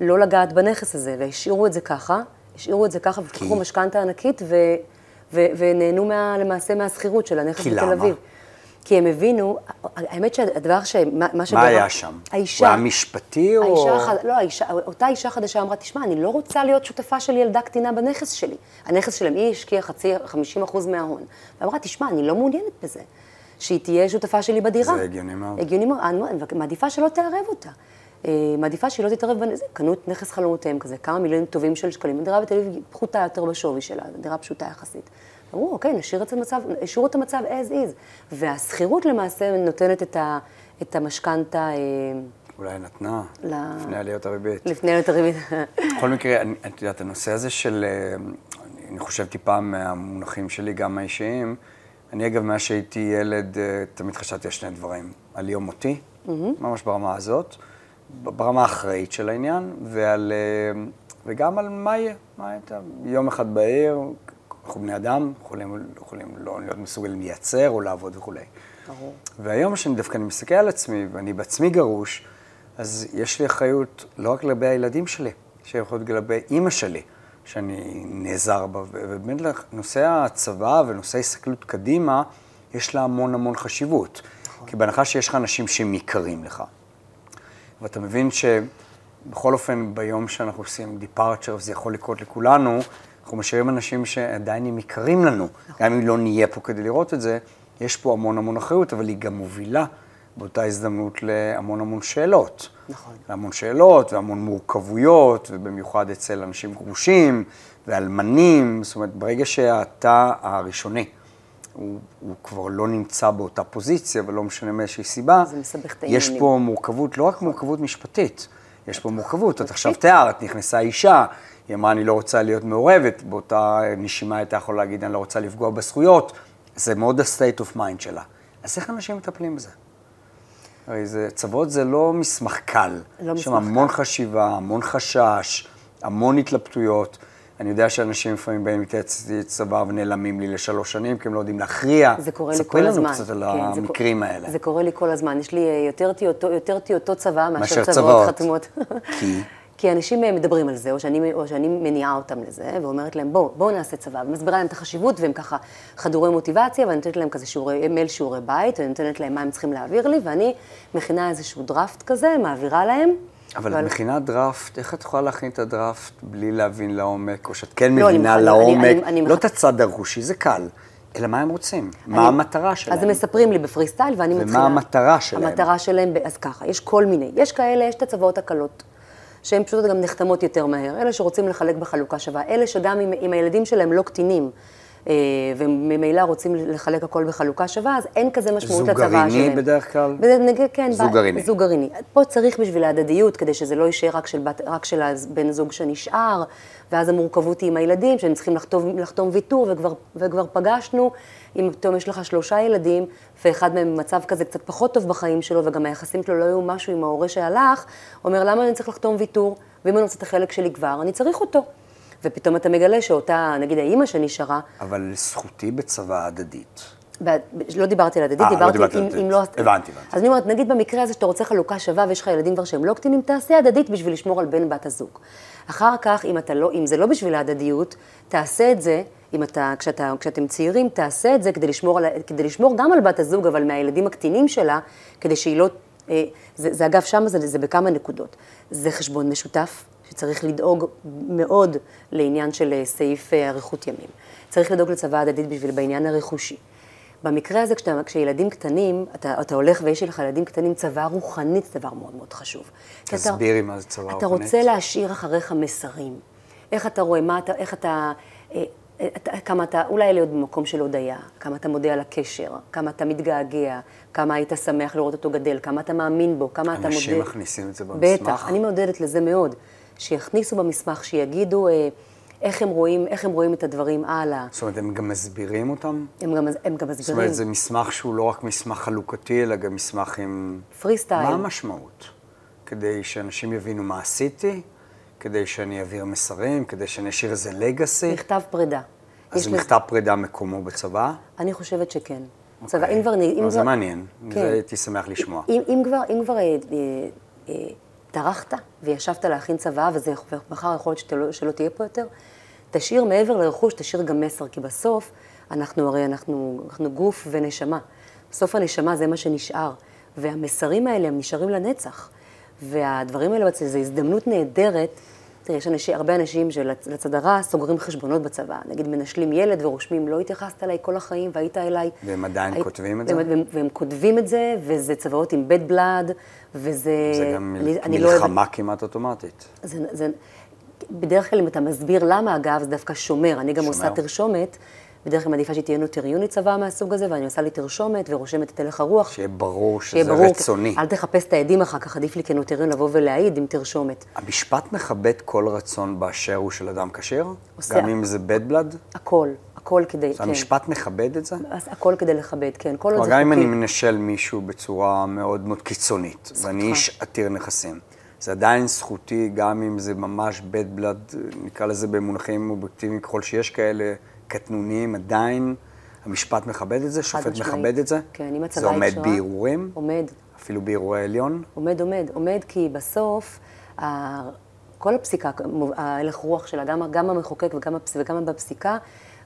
לא לגעת בנכס הזה, והשאירו את זה ככה, השאירו את זה ככה, ופתחו משכנתה ענקית, ונהנו מה, למעשה מהשכירות של הנכס בתל למה? אביב. כי הם הבינו, האמת שהדבר ש... מה, שגרם... מה היה שם? האישה... הוא היה משפטי או... האישה, לא, האישה, אותה אישה חדשה אמרה, תשמע, אני לא רוצה להיות שותפה של ילדה קטינה בנכס שלי. הנכס שלהם, היא השקיעה חצי, 50 אחוז מההון. ואמרה, תשמע, אני לא מעוניינת בזה. שהיא תהיה שותפה שלי בדירה. זה הגיוני מאוד. הגיוני מאוד. אני מעדיפה שלא תערב אותה. אה, מעדיפה שהיא לא תתערב בנכס, קנו את נכס חלומותיהם כזה, כמה מיליונים טובים של שקלים. הדירה בתל אביב פחותה יותר בשווי שלה, דירה פשוטה יחסית. אמרו, אוקיי, נשאיר את המצב, השאירו את המצב as is. והשכירות למעשה נותנת את ה- את המשכנתה אה, אולי נתנה, ל- לפני עליות הריבית. לפני יותר ריבית. בכל מקרה, אני- את יודעת, הנושא הזה של, אה, אני חושב טיפה מהמונחים שלי, גם האישיים, אני אגב, מאז שהייתי ילד, אה, תמיד חשבתי על שני דברים, על יום מותי, ממש ברמה הזאת, ברמה האחראית של העניין, ועל, וגם על מה יהיה, מה יהיה, טוב, יום אחד בעיר, אנחנו בני אדם, יכולים, יכולים לא להיות מסוגלים לייצר או לעבוד וכולי. ברור. והיום שאני דווקא אני מסתכל על עצמי, ואני בעצמי גרוש, אז יש לי אחריות לא רק לגבי הילדים שלי, יש לי אחריות לגבי אימא שלי, שאני נעזר בה, ובאמת נושא הצבא ונושא ההסתכלות קדימה, יש לה המון המון חשיבות. כי בהנחה שיש לך אנשים שהם יקרים לך, ואתה מבין שבכל אופן ביום שאנחנו עושים דיפרצ'ר, וזה יכול לקרות לכולנו, אנחנו משאירים אנשים שעדיין הם יקרים לנו, גם אם לא נהיה פה כדי לראות את זה, יש פה המון המון אחריות, אבל היא גם מובילה באותה הזדמנות להמון המון שאלות. נכון. להמון שאלות והמון מורכבויות, ובמיוחד אצל אנשים גרושים ואלמנים, זאת אומרת, ברגע שהתא הראשוני, הוא, הוא כבר לא נמצא באותה פוזיציה, ולא משנה מאיזושהי סיבה, זה מסבך את יש. פה מורכבות, לא רק מורכבות משפטית, יש פה מורכבות. את עכשיו תיארת, נכנסה אישה, היא אמרה, אני לא רוצה להיות מעורבת, באותה נשימה הייתה יכולה להגיד, אני לא רוצה לפגוע בזכויות, זה מאוד ה-state of mind שלה. אז איך אנשים מטפלים בזה? הרי זה, צוואות זה לא מסמך קל. לא יש שם מסמך המון קל. חשיבה, המון חשש, המון התלבטויות, אני יודע שאנשים לפעמים באים להתייעץ צבא ונעלמים לי לשלוש שנים, כי הם לא יודעים להכריע. זה קורה לי כל הזמן. ספרי לנו קצת כן, על זה המקרים קורה- האלה. זה קורה לי כל הזמן. יש לי יותר טיוטו- יותר טיוטות צבא מאשר מאשר צוואות. חתומות. כי? כי אנשים אה, מדברים על זה, או שאני, או שאני מניעה אותם לזה, ואומרת להם, בואו, בואו נעשה צבא, ומסבירה להם את החשיבות, והם ככה חדורי מוטיבציה, ואני נותנת להם כזה שיעורי, מייל שיעורי בית, ואני נותנת להם מה הם צריכים להעביר לי, ואני מכינה איזשהו דראפט כזה, מעבירה להם. אבל את מכינה דראפט, איך את יכולה להכין את הדראפט בלי להבין לעומק, או שאת כן לא, מבינה אני- לעומק, אני- אני- לא את הצד הרכושי, זה קל, אלא מה הם רוצים, מה אני- המטרה שלהם. אז הם מספרים לי בפרי סטייל, ואני ומה מתחילה... המטרה שלהם? המטרה שלהם, אז ככה, יש כל מיני. יש כאלה, יש את הצוואות הקלות, שהן פשוט גם נחתמות יותר מהר. אלה שרוצים לחלק בחלוקה שווה. אלה שגם אם, אם הילדים שלהם לא קטינים, וממילא רוצים לחלק הכל בחלוקה שווה, אז אין כזה משמעות זוג לצוואה שלהם. גרעיני בדרך כלל? כן, זוג גרעיני. זוג גרעיני. פה צריך בשביל ההדדיות, כדי שזה לא יישאר רק של, בת, רק של הבן זוג שנשאר, ואז המורכבות היא עם הילדים, שהם צריכים לחתום, לחתום ויתור, וכבר, וכבר פגשנו, אם פתאום יש לך שלושה ילדים, ואחד מהם במצב כזה קצת פחות טוב בחיים שלו, וגם היחסים שלו לא היו משהו עם ההורה שהלך, אומר, למה אני צריך לחתום ויתור? ואם אני רוצה את החלק שלי כבר, אני צריך אותו. ופתאום אתה מגלה שאותה, נגיד האימא שנשארה, אבל זכותי בצבא הדדית. ב- לא דיברתי על הדדית, אה, לא דיברתי דיברת על אם. אם לא... הבנתי, הבנתי. אז אני אומרת, נגיד במקרה הזה שאתה רוצה חלוקה שווה ויש לך ילדים כבר שהם לא קטינים, תעשה הדדית בשביל לשמור על בן בת הזוג. אחר כך, אם, אתה לא, אם זה לא בשביל ההדדיות, תעשה את זה, אם אתה, כשאתה, כשאתם צעירים, תעשה את זה כדי לשמור, על, כדי לשמור גם על בת הזוג, אבל מהילדים הקטינים שלה, כדי שהיא לא... אה, זה, זה אגב, שם זה, זה בכמה נקודות. זה חשבון משותף, שצריך לדאוג מאוד לעניין של אה, סעיף אה, אריכות ימים. צריך לדאוג לצבא הדדית בשביל בעניין הרכושי. במקרה הזה, כשאתה, כשילדים קטנים, אתה, אתה הולך ויש לך ילדים קטנים, צבא רוחנית זה דבר מאוד מאוד חשוב. אתה- תסבירי מה זה צבא אתה רוחנית. רוצה להשאיר אחריך מסרים. איך אתה רואה, מה אתה, איך אתה, אה, אה, אתה, כמה אתה, אולי להיות במקום של הודיה, כמה אתה מודה על הקשר, כמה אתה מתגעגע, כמה היית שמח לראות אותו גדל, כמה אתה מאמין בו, כמה אתה מודה. אנשים מכניסים את זה במסמך? בטח, אני מעודדת לזה מאוד. שיכניסו במסמך, שיגידו אה, איך הם רואים, איך הם רואים את הדברים הלאה. זאת אומרת, הם גם מסבירים אותם? הם גם, הם גם זאת מסבירים. אומרת, זה מסמך שהוא לא רק מסמך חלוקתי, אלא גם מסמך עם... פרי סטייל. מה המשמעות? כדי שאנשים יבינו מה עשיתי, כדי שאני אעביר מסרים, כדי שאני אשאיר איזה לגאסי. מכתב פרידה. אז מכתב פרידה מקומו בצבא? אני חושבת שכן. צבא, אם כבר... אם לא, כבר- זה מעניין, כן. זה הייתי שמח לשמוע. אם, אם כבר, אם כבר אה, אה, אה, טרחת וישבת להכין צבא, וזה מחר יכול להיות שלא, שלא תהיה פה יותר, תשאיר מעבר לרכוש, תשאיר גם מסר, כי בסוף אנחנו הרי, אנחנו, אנחנו גוף ונשמה. בסוף הנשמה זה מה שנשאר, והמסרים האלה הם נשארים לנצח. והדברים האלה, זו הזדמנות נהדרת. תראה, יש אנשים, הרבה אנשים שלצד הרע סוגרים חשבונות בצבא. נגיד מנשלים ילד ורושמים, לא התייחסת אליי כל החיים והיית אליי. והם עדיין היית- כותבים את זה? והם, והם, כותבים את זה, וזה צוואות עם בית בלאד, וזה... זה גם אני- אני לא מלחמה כמעט אוטומטית. זה, זה, בדרך כלל אם אתה מסביר למה, אגב, זה דווקא שומר. אני גם שומר. עושה תרשומת, בדרך כלל מעדיפה שתהיה נוטריונית צבא מהסוג הזה, ואני עושה לי תרשומת ורושמת את הלך הרוח. שיהיה ברור שיהיה שזה ברור, רצוני. אל תחפש את העדים אחר כך, עדיף לי כנוטריון לבוא ולהעיד עם תרשומת. המשפט מכבד כל רצון באשר הוא של אדם כשר? עושה- גם אם זה bad blood? הכל, הכל כדי, כן. המשפט מכבד את זה? אז הכל כדי לכבד, כן. כל עוד זה גם אם אני חוקי. מנשל מישהו בצורה מאוד מאוד קיצונית, ואני איש עתיר נכסים, זה עדיין זכותי, גם אם זה ממש bad blood, נקרא לזה במונחים אובייקטיביים ככל שיש כאלה, קטנוניים, עדיין המשפט מכבד את זה, שופט. מכבד את זה? כן, אם הצבא זה עומד בערעורים? עומד. אפילו בערעורי העליון? עומד, עומד, עומד, כי בסוף, כל הפסיקה, ההלך רוח שלה, גם, גם המחוקק וגם, וגם בפסיקה,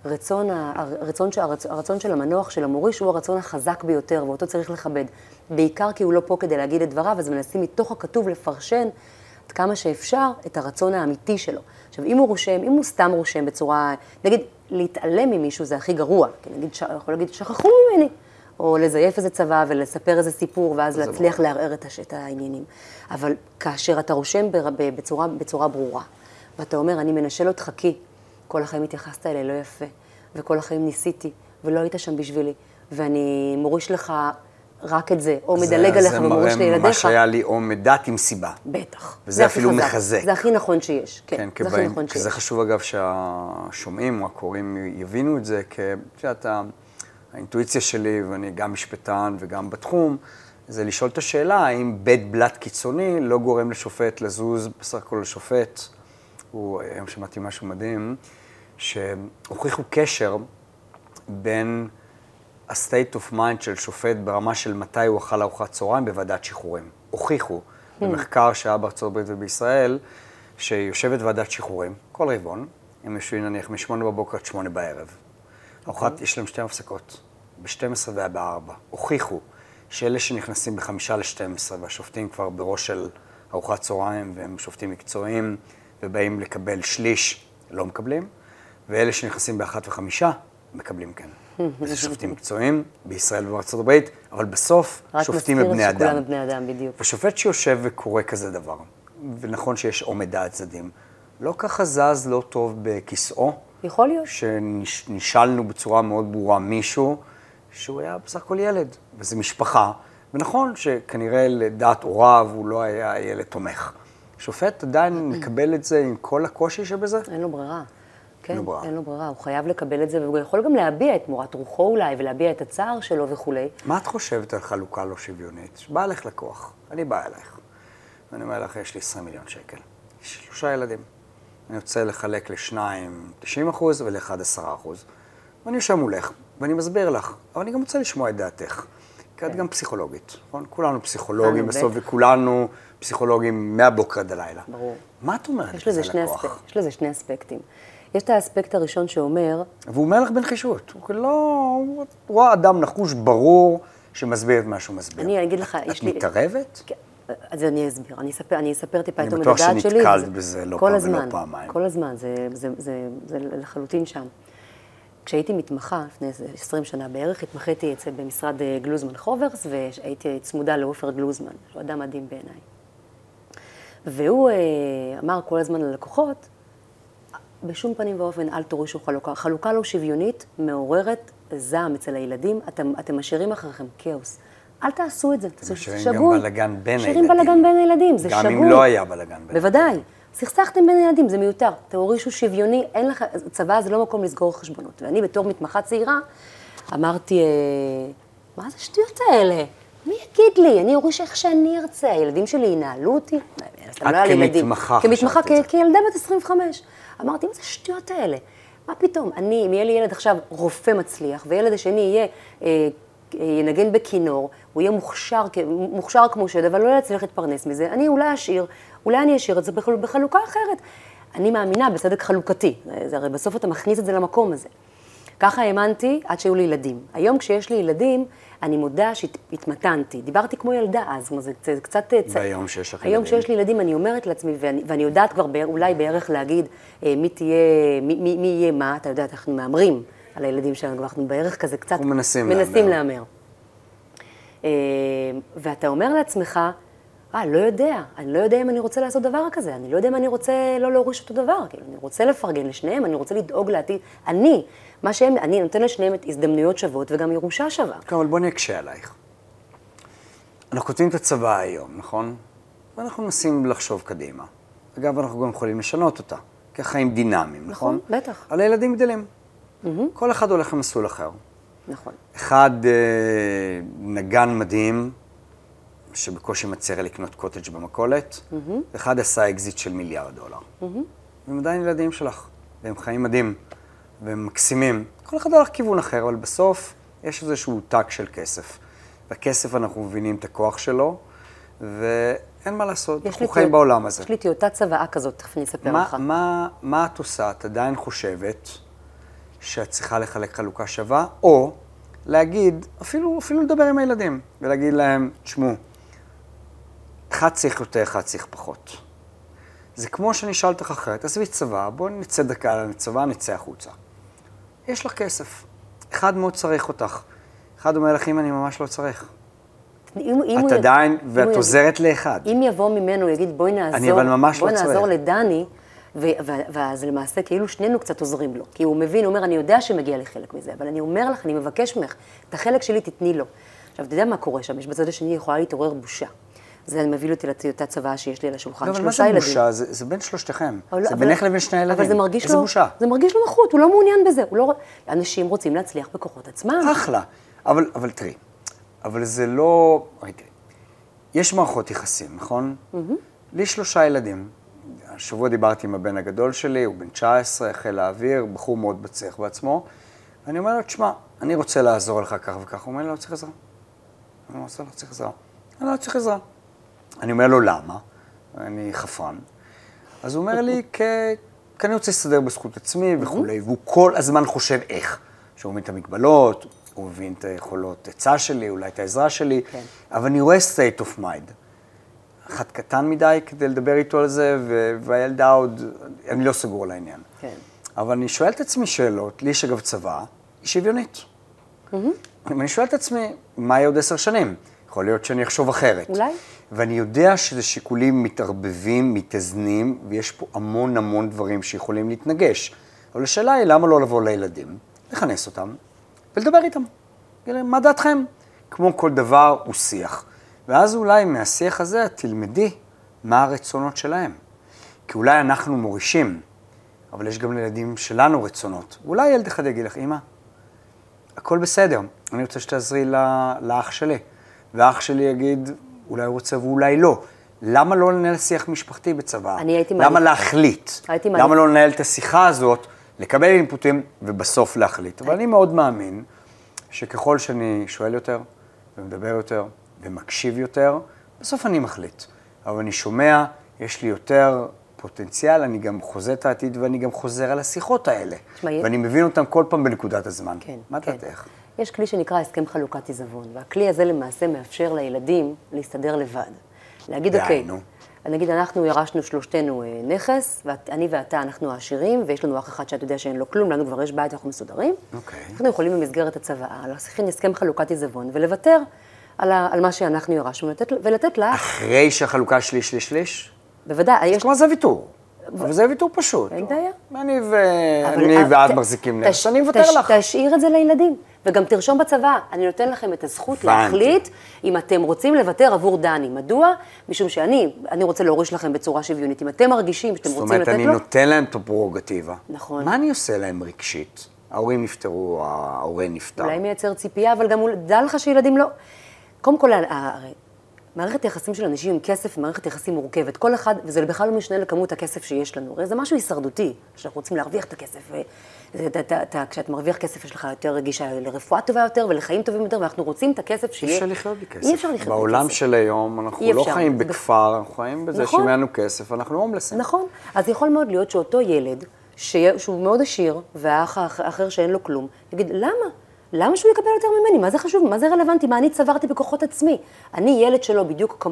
רצון, הרצון, הרצון של המנוח, של המוריש, הוא הרצון החזק ביותר, ואותו צריך לכבד. בעיקר כי הוא לא פה כדי להגיד את דבריו, אז מנסים מתוך הכתוב לפרשן עד כמה שאפשר את הרצון האמיתי שלו. עכשיו, אם הוא רושם, אם הוא סתם רושם בצורה, נגיד, להתעלם ממישהו זה הכי גרוע, כי נגיד, ש- יכול להגיד, שכחו ממני. או לזייף איזה צבא ולספר איזה סיפור, ואז להצליח לערער את, הש- את העניינים. אבל כאשר אתה רושם בר- ב- בצורה, בצורה ברורה, ואתה אומר, אני מנשל אותך כי כל החיים התייחסת אליי לא יפה, וכל החיים ניסיתי, ולא היית שם בשבילי, ואני מוריש לך רק את זה, או מדלג עליך ומוריש זה מראה מה לילדיך, שהיה לי או מדעת עם סיבה. בטח. וזה אפילו חזק. מחזק. זה הכי נכון שיש, כן, כן, זה הכי נכון שיש. זה חשוב אגב שהשומעים או הקוראים יבינו את זה, כי את יודעת, האינטואיציה שלי, ואני גם משפטן וגם בתחום, זה לשאול את השאלה האם בית בלט קיצוני לא גורם לשופט לזוז בסך הכל לשופט הוא, היום שמעתי משהו מדהים, שהוכיחו קשר בין ה-state of mind של שופט ברמה של מתי הוא אכל ארוחת צהריים בוועדת שחרורים. הוכיחו במחקר שהיה בארצות הברית ובישראל, שיושבת ועדת שחרורים, כל רבעון, הם יושבים נניח מ-8 בבוקר עד 8 בערב. ארוחת, יש להם שתי הפסקות, ב-12 וב-4. הוכיחו שאלה שנכנסים ב-5 ל-12 והשופטים כבר בראש של ארוחת צהריים והם שופטים מקצועיים ובאים לקבל שליש, לא מקבלים, ואלה שנכנסים ב-1 ו-5 מקבלים כן. וזה שופטים מקצועיים בישראל ובארצות הברית, אבל בסוף שופטים הם בני רק מזכיר אדם. שכולם בני אדם, בדיוק. ושופט שיושב וקורא כזה דבר, ונכון שיש עומד דעת צדדים, לא ככה זז לא טוב בכיסאו, יכול להיות. שנשאלנו בצורה מאוד ברורה מישהו שהוא היה בסך הכל ילד, וזו משפחה, ונכון שכנראה לדעת הוריו הוא לא היה ילד תומך. שופט עדיין מקבל את זה עם כל הקושי שבזה? אין לו ברירה. כן, לו ברירה. אין לו ברירה, הוא חייב לקבל את זה, והוא יכול גם להביע את מורת רוחו אולי, ולהביע את הצער שלו וכולי. מה את חושבת על חלוקה לא שוויונית? בא אליך לקוח, אני בא אלייך, ואני אומר לך, יש לי 20 מיליון שקל, יש שלושה ילדים. אני רוצה לחלק לשניים 90 אחוז ולאחד 10 אחוז. ואני יושב מולך, ואני מסביר לך, אבל אני גם רוצה לשמוע את דעתך. כי את גם פסיכולוגית, נכון? כולנו פסיכולוגים כולנו, בסוף. וכולנו פסיכולוגים מהבוקר עד הלילה. ברור. מה את אומרת לזה, לקוח? יש לזה שני אספקטים. יש את האספקט הראשון שאומר, והוא אומר לך בנחישות, הוא לא... הוא רואה אדם נחוש, ברור, שמסביר את מה שהוא מסביר. אני אגיד לך, יש את לי... מתערבת? כן, אז אני אסביר, אני אספר, אני אספר טיפה אני את בטוח עומד הדעת שלי. שנתקלת וזה- בזה לא פעם ולא פעמיים. כל הזמן, זה, זה, זה, זה לחלוטין שם. כשהייתי מתמחה, לפני איזה 20 שנה בערך, התמחיתי אצל במשרד אה, גלוזמן חוברס, והייתי צמודה לעופר גלוזמן, שהוא אדם מדהים בעיניי. והוא אה, אמר כל הזמן ללקוחות, בשום פנים ואופן אל תורישו חלוקה. חלוקה לא שוויונית מעוררת זעם אצל הילדים, אתם, אתם משאירים אחריכם כאוס. אל תעשו את זה, זה משאירים גם שגוי. בלגן בין משאירים הילדים. בלגן בין הילדים, זה גם שגוי. אם לא היה בלגן בין בוודאי. סכסכתם בין הילדים, זה מיותר. תורישו שוויוני, אין לך, צבא זה לא מקום לסגור חשבונות. ואני בתור מתמחה צעירה, אמרתי, אה, מה זה השטויות האלה? מי יגיד לי? אני אוריש איך שאני ארצה, הילדים שלי ינהלו אותי? את לא. כמתמחה כמתמחה, חשבת את זה. כ- כילדה בת 25. אמרתי, מה זה השטויות האלה? מה פתאום? אני, אם יהיה לי ילד עכשיו רופא מצליח, וילד השני יהיה, אה, אה, ינגן בכינור, הוא יהיה מוכשר, מוכשר כמו שד, אבל לא יצליח להתפרנס מזה, אני אולי אשאיר, אולי אני אשאיר את זה בחל- בחלוקה אחרת. אני מאמינה בצדק חלוקתי, זה הרי בסוף אתה מכניס את זה למקום הזה. ככה האמנתי עד שהיו לי ילדים. היום כשיש לי ילדים, אני מודה שהתמתנתי. דיברתי כמו ילדה אז, כלומר, זה, זה קצת... והיום שיש לך היום ילדים? כשיש לי ילדים, אני אומרת לעצמי, ואני, ואני יודעת כבר בער, אולי בערך להגיד אה, מי תהיה, מי, מי, מי יהיה מה, אתה יודע, אנחנו מהמרים על הילדים שלנו, כבר אנחנו בערך כזה קצת... אנחנו מנסים מנסים להמר. להמר. אה, ואתה אומר לעצמך, אה, לא יודע, אני לא יודע אם אני רוצה לעשות דבר כזה, אני לא יודע אם אני רוצה לא להוריש אותו דבר, כאילו, אני רוצה לפרגן לשניהם, אני רוצה לדאוג לעתיד, אני, מה שהם, אני נותן לשניהם את הזדמנויות שוות וגם ירושה שווה. כן, אבל בואי נקשה עלייך. אנחנו כותבים את הצבא היום, נכון? ואנחנו מנסים לחשוב קדימה. אגב, אנחנו גם יכולים לשנות אותה, כי החיים דינמיים, נכון? נכון, בטח. אבל הילדים גדלים. כל אחד הולך למסלול אחר. נכון. אחד אה, נגן מדהים, שבקושי מצליח לקנות קוטג' במכולת, ואחד עשה אקזיט של מיליארד דולר. והם עדיין ילדים שלך, והם חיים מדהים, והם מקסימים. כל אחד הולך כיוון אחר, אבל בסוף יש איזשהו tag של כסף. בכסף אנחנו מבינים את הכוח שלו, ואין מה לעשות, אנחנו חיים טיוט- בעולם הזה. יש לי טיוטת צוואה כזאת, תכף אני אספר מה, לך. מה, מה את עושה? את עדיין חושבת שאת צריכה לחלק חלוקה שווה, או להגיד, אפילו, אפילו לדבר עם הילדים, ולהגיד להם, תשמעו, אחד צריך יותר, אחד צריך פחות. זה כמו שאני אשאל אותך אחרת, עזבי צבא, בואי נצא דקה על הצבא, נצא החוצה. יש לך כסף, אחד מאוד צריך אותך. אחד אומר לך, אם אני ממש לא צריך. אם, אם את עדיין, אם ואת עוזרת לאחד. אם יבוא ממנו, יגיד, בואי נעזור, אני אבל ממש בואי לא נעזור צריך. לדני, ו- ו- ואז למעשה כאילו שנינו קצת עוזרים לו. כי הוא מבין, הוא אומר, אני יודע שמגיע לי חלק מזה, אבל אני אומר לך, אני מבקש ממך, את החלק שלי תתני לו. עכשיו, אתה יודע מה קורה שם? יש בצד השני יכולה להתעורר בושה. זה מביא אותי לטיוטת צוואה שיש לי על השולחן, לא, אבל מה שלושה זה ילדים. בושה? זה, זה בין שלושתכם. אבל- זה אבל- בינך לבין שני ילדים. אבל זה מרגיש לו, בושה. זה מרגיש לו נחות, הוא לא מעוניין בזה. לא... אנשים רוצים להצליח בכוחות עצמם. אחלה. אבל, אבל תראי, אבל זה לא... תראי, יש מערכות יחסים, נכון? לי שלושה ילדים. השבוע דיברתי עם הבן הגדול שלי, הוא בן 19, חיל האוויר, בחור מאוד בצליח בעצמו. ואני אומר לו, תשמע, אני רוצה לעזור לך כך וכך. הוא אומר לי, לא צריך עזרה. אני אומר לו, לא צריך עזרה. אני לא צריך עזרה. אני אומר לו, למה? אני חפרן. אז הוא אומר לי, כי אני רוצה להסתדר בזכות עצמי וכולי, והוא כל הזמן חושב איך. שהוא מבין את המגבלות, הוא מבין את היכולות עצה שלי, אולי את העזרה שלי, כן. אבל אני רואה state of mind. אחד קטן מדי כדי לדבר איתו על זה, והילדה עוד, אני לא סגור על העניין. כן. אבל אני שואל את עצמי שאלות, לי יש אגב צבא, היא שוויונית. Mm-hmm. אני שואל את עצמי, מה יהיה עוד עשר שנים? יכול להיות שאני אחשוב אחרת. אולי. ואני יודע שזה שיקולים מתערבבים, מתאזנים, ויש פה המון המון דברים שיכולים להתנגש. אבל השאלה היא, למה לא לבוא לילדים, לכנס אותם ולדבר איתם? מה דעתכם? כמו כל דבר, הוא שיח. ואז אולי מהשיח הזה תלמדי מה הרצונות שלהם. כי אולי אנחנו מורישים, אבל יש גם לילדים שלנו רצונות. אולי ילד אחד יגיד לך, אמא, הכל בסדר, אני רוצה שתעזרי לאח שלי. ואח שלי יגיד, אולי הוא רוצה ואולי לא. למה לא לנהל שיח משפחתי בצבא? אני הייתי מעדיף. למה להחליט? הייתי מעדיף. למה לא לנהל את השיחה הזאת, לקבל אינפוטים ובסוף להחליט? אבל אני מאוד מאמין שככל שאני שואל יותר ומדבר יותר ומקשיב יותר, בסוף אני מחליט. אבל אני שומע, יש לי יותר פוטנציאל, אני גם חוזה את העתיד ואני גם חוזר על השיחות האלה. שמה, ואני מבין אותן כל פעם בנקודת הזמן. כן, מה כן. דעתך? יש כלי שנקרא הסכם חלוקת עיזבון, והכלי הזה למעשה מאפשר לילדים להסתדר לבד. להגיד, אוקיי, נגיד אנחנו ירשנו שלושתנו אה, נכס, ואני ואתה אנחנו העשירים, ויש לנו אח אחד שאת יודע שאין לו כלום, לנו כבר יש בית, אנחנו מסודרים. אוקיי. אנחנו יכולים במסגרת הצוואה להכין הסכם חלוקת עיזבון ולוותר על, ה, על מה שאנחנו ירשנו, ולתת, ולתת לאח. אחרי שהחלוקה שליש, שליש, שליש? בוודאי. יש... כלומר זה ויתור. אבל זה ויתור פשוט. אין בעיה. אני ואת מחזיקים נכס, אני מוותר לך. תשאיר את זה לילדים. וגם תרשום בצבא, אני נותן לכם את הזכות להחליט אם אתם רוצים לוותר עבור דני. מדוע? משום שאני, אני רוצה להוריש לכם בצורה שוויונית. אם אתם מרגישים שאתם רוצים לתת לו... זאת אומרת, אני נותן להם את הפררוגטיבה. נכון. מה אני עושה להם רגשית? ההורים נפטרו, ההורה נפטר. אולי מייצר ציפייה, אבל גם דע לך שילדים לא... קודם כל, מערכת יחסים של אנשים עם כסף מערכת יחסים מורכבת. כל אחד, וזה בכלל לא משנה לכמות הכסף שיש לנו. הרי זה משהו הישרדותי, שאנחנו רוצים להרוויח את הכסף. כשאתה מרוויח כסף, יש לך יותר רגישה לרפואה טובה יותר ולחיים טובים יותר, ואנחנו רוצים את הכסף שיהיה... אי אפשר לחיות בלי כסף. אי אפשר לחיות בלי כסף. בעולם של היום, אנחנו לא חיים בכפר, אנחנו חיים בזה נכון. שאם אין לנו כסף, אנחנו הומלסים. נכון. אז יכול מאוד להיות שאותו ילד, שהוא מאוד עשיר, והאח האחר שאין לו כלום, יגיד, למה? למה שהוא יקבל יותר ממני? מה זה חשוב? מה זה רלוונטי? מה אני צברתי בכוחות עצמי? אני ילד שלו בדיוק,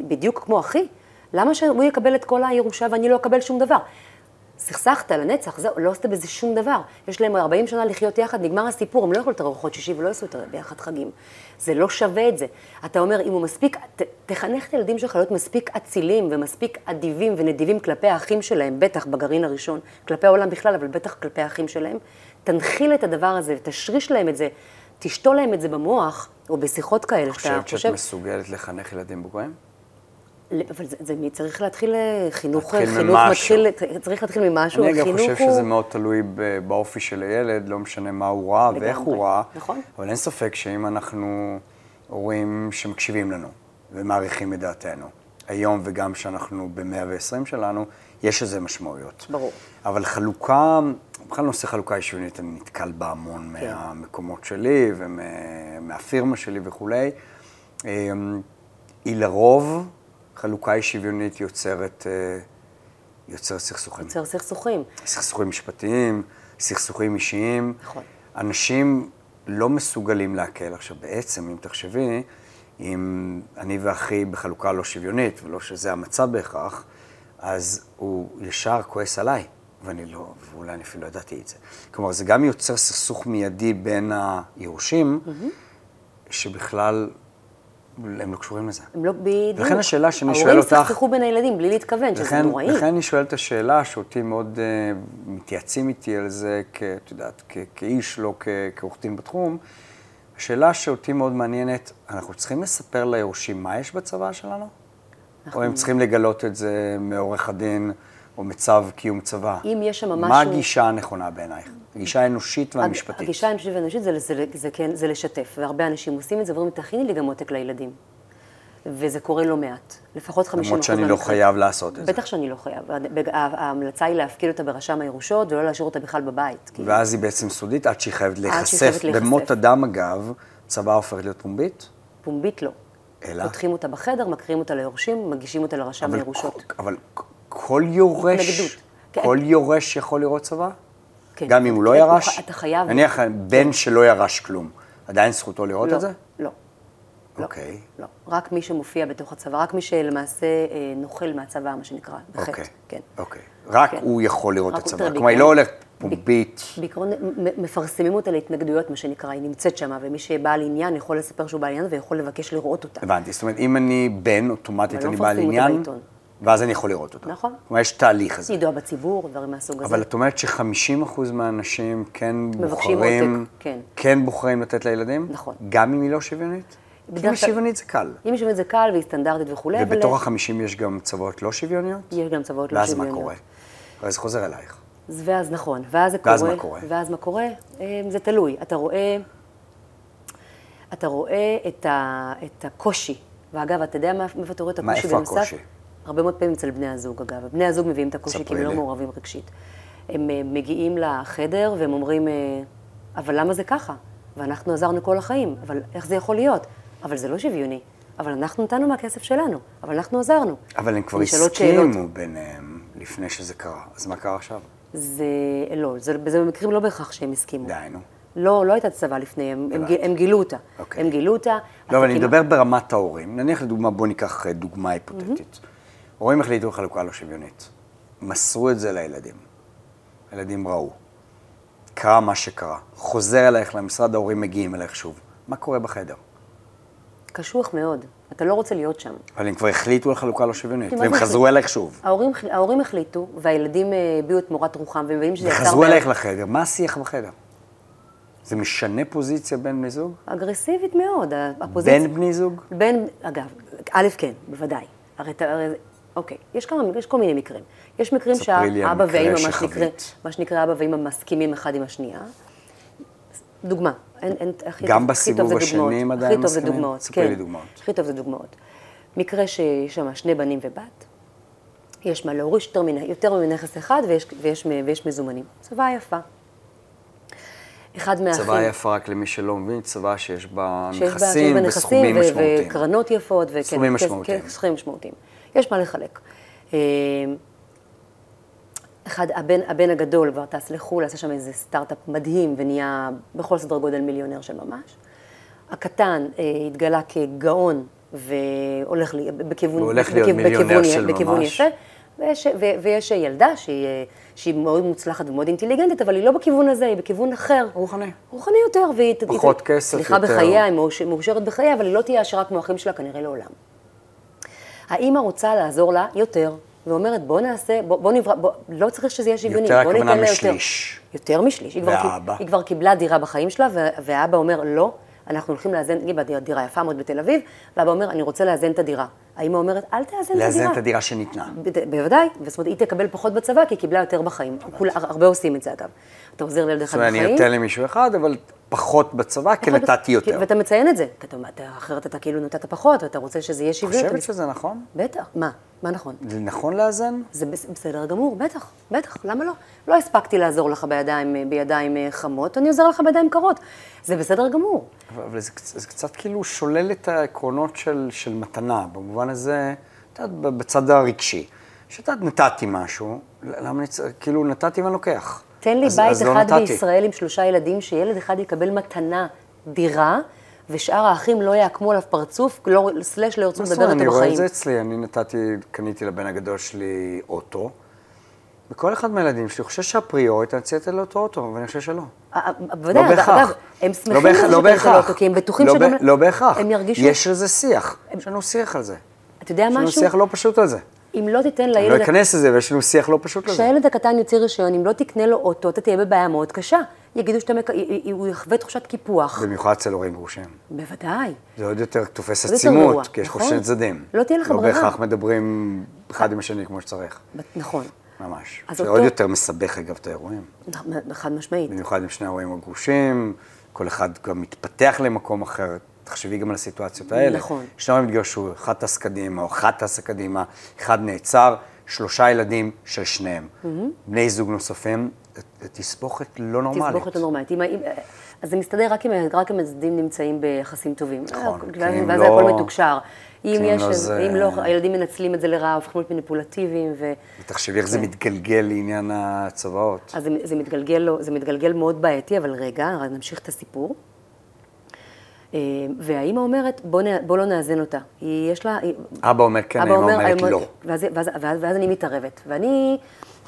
בדיוק כמו אחי? למה שהוא יקבל את כל הירושה ואני לא אקבל שום דבר? סכסכת לנצח, זהו, לא עשית בזה שום דבר. יש להם 40 שנה לחיות יחד, נגמר הסיפור, הם לא יכולים את ארוחות שישי ולא יעשו יותר ביחד חגים. זה לא שווה את זה. אתה אומר, אם הוא מספיק, ת, תחנך את הילדים שלך להיות מספיק אצילים ומספיק אדיבים ונדיבים כלפי האחים שלהם, בטח בגרעין הראשון, כלפי העולם בכלל, אבל בטח כלפי האחים שלהם, תנחיל את הדבר הזה ותשריש להם את זה, תשתול להם את זה במוח, או בשיחות כאלה, שאתה חושב... חושבת שאת מסוגלת לחנך ילדים בוגרים? אבל זה, זה צריך להתחיל אה, חינוך, להתחיל חינוך ממשהו. מתחיל, צריך להתחיל ממשהו, אני גם חינוך חושב הוא... שזה מאוד תלוי באופי של הילד, לא משנה מה הוא ראה ואיך הוא ראה. נכון. אבל אין ספק שאם אנחנו הורים שמקשיבים לנו ומעריכים את דעתנו, היום וגם כשאנחנו ב-120 שלנו, יש לזה משמעויות. ברור. אבל חלוקה, בכלל נושא חלוקה אישיונית, אני נתקל בה המון כן. מהמקומות שלי ומהפירמה שלי וכולי. אמ, היא לרוב, חלוקה אי שוויונית יוצרת, אה, יוצרת סכסוכים. יוצר סכסוכים. סכסוכים משפטיים, סכסוכים אישיים. נכון. אנשים לא מסוגלים להקל. עכשיו, בעצם, אם תחשבי, אם אני ואחי בחלוקה לא שוויונית, ולא שזה המצב בהכרח, אז הוא ישר כועס עליי, ואני לא, ואולי אני אפילו לא ידעתי את זה. כלומר, זה גם יוצר סכסוך מיידי בין היורשים. שבכלל הם לא קשורים לזה. הם לא בדיוק. לכן השאלה שאני שואל אותך... ההורים סכסכו בין הילדים בלי להתכוון, שזה נוראי. לכן אני שואל את השאלה שאותי מאוד uh, מתייעצים איתי על זה, את יודעת, כאיש, לא כעורך דין בתחום. השאלה שאותי מאוד מעניינת, אנחנו צריכים לספר ליורשים מה יש בצבא שלנו? אנחנו... או הם צריכים לגלות את זה מעורך הדין או מצו קיום צבא? אם יש שם משהו... מה הגישה הנכונה בעינייך? הגישה האנושית והמשפטית. הגישה האנושית והאנושית זה, זה, זה, כן, זה לשתף, והרבה אנשים עושים את זה, ואומרים, תכיני לי גם עותק לילדים. וזה קורה לא מעט. לפחות 50% למרות שאני לא חייב לעשות את זה. בטח שאני לא חייב. ההמלצה היא להפקיד אותה ברשם הירושות ולא להשאיר אותה בכלל בבית. כי- ואז היא בעצם סודית עד שהיא חייבת להיחשף. במות אדם, אגב, צוואה הופכת להיות פומבית, פומבית לא. אלא? פותחים אותה בחדר, מקריאים אותה ליורשים, מגישים אותה לרשם הירושות. אבל כל יורש, התנגדות. כן. כל יורש יכול לראות צבא? כן. גם אם הוא לא ירש? אתה חייב... נניח בן שלא ירש כלום, עדיין זכותו לראות לא, את זה? לא. לא. אוקיי. לא. רק מי שמופיע בתוך הצבא, רק מי שלמעשה אה, נוכל מהצבא, מה שנקרא, בחטא. אוקיי. כן. אוקיי. רק כן. הוא יכול לראות את הוא- הצבא. כלומר, היא לא הולכת פומבית. בעיקרון מפרסמים אותה להתנגדויות, מה שנקרא, היא נמצאת שם, ומי שבעל עניין יכול לספר שהוא בעל עניין ויכול לבקש לראות אותה. הבנתי. זאת אומרת, אם אני בן, אוטומטית לא אני בעל עניין. ואז אני יכול לראות אותה. נכון. כלומר, יש תהליך הזה. ידוע בציבור, דברים מהסוג הזה. אבל את אומרת ש-50% מהאנשים כן מבקשים בוחרים, עותק, כן. כן בוחרים לתת לילדים? נכון. גם אם היא לא שוויונית? אם היא שוויונית זה קל. אם משווים את זה קל והיא סטנדרטית וכולי, אבל ובתוך ה-50 יש גם צוואות לא שוויוניות? יש גם צוואות לא ואז שוויוניות. מה קורה? זה חוזר אלייך. אז- ואז נכון, ואז זה קורה. ואז מה קורה? ואז מה קורה? אה, זה תלוי. אתה רואה, אתה רואה את, ה, את הקושי. ואגב, אתה יודע מה- מאיפה אתה רואה את מה, הקושי איפה בנוסף? הקושי? הרבה מאוד פעמים אצל בני הזוג, אגב. בני הזוג מביאים את הקושי כי הם לא. מעורבים רגשית. הם אה, מגיעים לחדר והם אומרים, אה, אבל למה זה ככה? ואנחנו עזרנו כל החיים, אבל איך זה יכול להיות? אבל זה לא שוויוני. אבל אנחנו נתנו מהכסף שלנו, אבל אנחנו עזרנו. אבל הם כבר נשאלות שאלות. הסכימו ביניהם לפני שזה קרה. אז מה קרה עכשיו? זה, לא, זה, זה במקרים לא בהכרח שהם הסכימו. די, נו. לא, לא הייתה צבא לפניהם, הם. גיל- הם גילו אותה. אוקיי. הם גילו אותה. לא, אבל אני אתה מדבר ברמת ההורים. נניח לדוגמה, בוא ניקח אה, דוגמה היפותטית. הורים החליטו חלוקה לא שוויונית. מסרו את זה לילדים. הילדים ראו. קרה מה שקרה. חוזר אלייך למשרד, ההורים מגיעים אלייך שוב. מה קורה בחדר? קשוח מאוד, אתה לא רוצה להיות שם. אבל הם כבר החליטו על חלוקה לא שוויונית, והם חזרו? אלייך שוב. ההורים, ההורים החליטו, והילדים אה, הביעו את מורת רוחם, והם מבינים שזה יצר וחזרו אלייך לחדר. מה השיח בחדר? זה משנה פוזיציה בין בני זוג? אגרסיבית מאוד, הפוזיציה. בין בני זוג? בין, אגב, א', כן, בוודאי. הרי, הרי, אוקיי, יש כמה, יש כל מיני מקרים. יש מקרים שהאבא מקרה ואימא, מה שנקרא. מה שנקרא אבא ואימא מסכימים אחד עם השנייה. דוגמה, אין, אין, הכי גם טוב- הכי טוב בסיבוב זה השני דוגמאות. הם עדיין הכי טוב זה מסכימים? דוגמאות, ספרי כן. לי דוגמאות. הכי טוב זה דוגמאות. מקרה שיש שם שני בנים ובת, יש מה להוריש יותר, יותר מנכס אחד ויש, ויש, ויש מזומנים. צבא יפה. אחד מהאחים... צבא יפה רק למי שלא מבין, צבא שיש בה שיש בה- שיש נכסים וסכומים משמעותיים. וקרנות יפות. וכן, סכומים כן, משמעותיים. כן, סכומים משמעותיים. יש מה לחלק. אה, אחד, הבן, הבן הגדול כבר טס לחו"ל, עשה שם איזה סטארט-אפ מדהים ונהיה בכל סדר גודל מיליונר של ממש. הקטן אה, התגלה כגאון והולך לי, בכיוון, הולך להיות בכיו- מיליונר בכיוון, של בכיוון ממש. יפה. ויש, ו, ויש ילדה שהיא, אה, שהיא מאוד מוצלחת ומאוד אינטליגנטית, אבל היא לא בכיוון הזה, היא בכיוון אחר. רוחני. רוחני יותר, והיא... פחות היא- כסף, סליחה יותר. בחייה, היא מאוש- מאושרת בחייה, אבל היא לא תהיה עשירה כמו האחים שלה כנראה לעולם. האימא רוצה לעזור לה יותר, ואומרת, בוא נעשה, בוא, בוא נברא, בוא, לא צריך שזה יהיה שוויוני, יותר בוא ניתן הכוונה לה יותר. משליש. יותר משליש. היא כבר, והאבא? היא כבר קיבלה דירה בחיים שלה, וה- והאבא אומר, לא, אנחנו הולכים לאזן, היא בדירה דירה יפה מאוד בתל אביב, ואבא אומר, אני רוצה לאזן את הדירה. האמא אומרת, אל תאזן את הדירה. לאזן את הדירה שניתנה. בוודאי, זאת אומרת, היא תקבל פחות בצבא, כי היא קיבלה יותר בחיים. הרבה עושים את זה, אגב. אתה עוזר לילד זאת אחד אומרת, בחיים. אני אתן למישהו אחד, אבל פחות בצבא, כי נתתי יותר. ואתה מציין את זה, אחרת אתה כאילו נתת פחות, ואתה רוצה שזה יהיה שוויון. חושבת שזה נכון? בטח, מה? מה נכון? זה נכון לאזן? זה בס- בסדר גמור, בטח, בטח, למה לא? לא הספקתי לעזור לך בידיים, בידיים אה, חמות, אני עוזר לך בידיים קרות. זה בסדר גמור. אבל זה, קצ- זה קצת כאילו שולל את העקרונות של, של מתנה, במובן הזה, את יודעת, בצד הרגשי. שאת יודעת, נתתי משהו, למה אני צריך, כאילו, נתתי ואני לוקח. תן לי אז- בית אז לא אחד נתתי. בישראל עם שלושה ילדים, שילד אחד יקבל מתנה, דירה, ושאר האחים לא יעקמו עליו פרצוף, לא, סלש לא ירצו לדבר איתו אני רואה בחיים. את זה אצלי, אני נתתי, קניתי לבן הגדול שלי אוטו, וכל אחד מהילדים שלי חושב אני צריך לתת לו אותו אוטו, ואני חושב שלא. בוודאי, לא אגב, בהכרח. הם שמחים לא בזה לא בהכרח. כי הם בטוחים לא שגם... לא בהכרח. הם ירגישו... יש על זה שיח. יש לנו שיח על זה. אתה יודע יש לנו משהו? שיח לא פשוט על זה. אם לא תיתן אני לא לילד... אכנס לזה, אבל יש לנו שיח לא פשוט לזה. כשהילד הקטן יוציא רישיון, אם לא תקנה לו אוטו, אתה תהיה בבעיה מאוד קשה. יגידו שאתה... מק- הוא יחווה תחושת קיפוח. במיוחד אצל הורים גרושים. בוודאי. זה עוד יותר תופס עצימות, כי יש פה נכון. שני צדדים. לא תהיה לך לא ברירה. בהכרח מדברים אחד עם השני כמו שצריך. נכון. ממש. זה אותו- עוד יותר מסבך, אגב, את האירועים. חד משמעית. במיוחד עם שני ההורים הגרושים, כל אחד גם מתפתח למקום אחר. תחשבי גם על הסיטואציות האלה. נכון. שניים התגרשו, אחד טס קדימה, או אחת טסה קדימה, אחד נעצר, שלושה ילדים של שניהם. בני זוג נוספים, תסבוכת לא נורמלית. תסבוכת לא נורמלית. אם- אם- אז זה מסתדר רק אם רק הצדדים נמצאים ביחסים טובים. נכון, כי ואז אם ואז לא- הכל מתוקשר. אם יש, לא, זה- אם לא, הילדים מנצלים את זה לרעה, הופכים להיות מניפולטיביים, ו... ותחשבי איך זה כן. מתגלגל לעניין הצוואות. אז זה, זה, מתגלגל, זה מתגלגל מאוד בעייתי, אבל רגע, נמשיך את הסיפור. אה, והאימא אומרת, בוא, נ- בוא לא נאזן אותה. היא, יש לה... היא- אבא אומר כן, אבא האמא אומרת האמא- לא. ואז, ואז, ואז, ואז אני מתערבת. ואני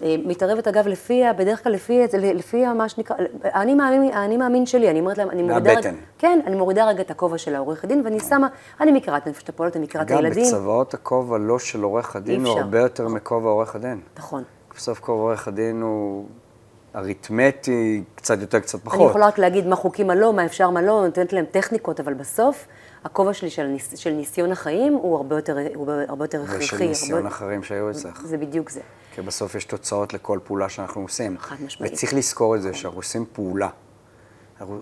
אה, מתערבת, אגב, לפי, בדרך כלל לפי, לפי מה שנקרא, אני מאמין, אני מאמין שלי, אני אומרת להם, אני מורידה... מהבטן. כן, אני מורידה רגע את הכובע של העורך דין, ואני שמה, אני מכירה את נפש הפועלת, אני מכירה את גם הילדים. בצוואות הכובע לא של עורך הדין הוא. הרבה יותר מכובע עורך הדין. נכון. בסוף כובע עורך הדין הוא אריתמטי, קצת יותר, קצת פחות. אני יכולה רק להגיד מה חוקים, מה לא, מה אפשר, מה לא, נותנת להם טכניקות, אבל בסוף, הכובע שלי של, ניס, של ניסיון החיים הוא הרבה יותר, הוא הרבה יותר הכרחי. ושל ניסיון הרבה... אחרים שהיו אצלך. זה בדיוק זה. כי בסוף יש תוצאות לכל פעולה שאנחנו עושים. חד משמעית. וצריך לזכור את זה, שאנחנו עושים פעולה.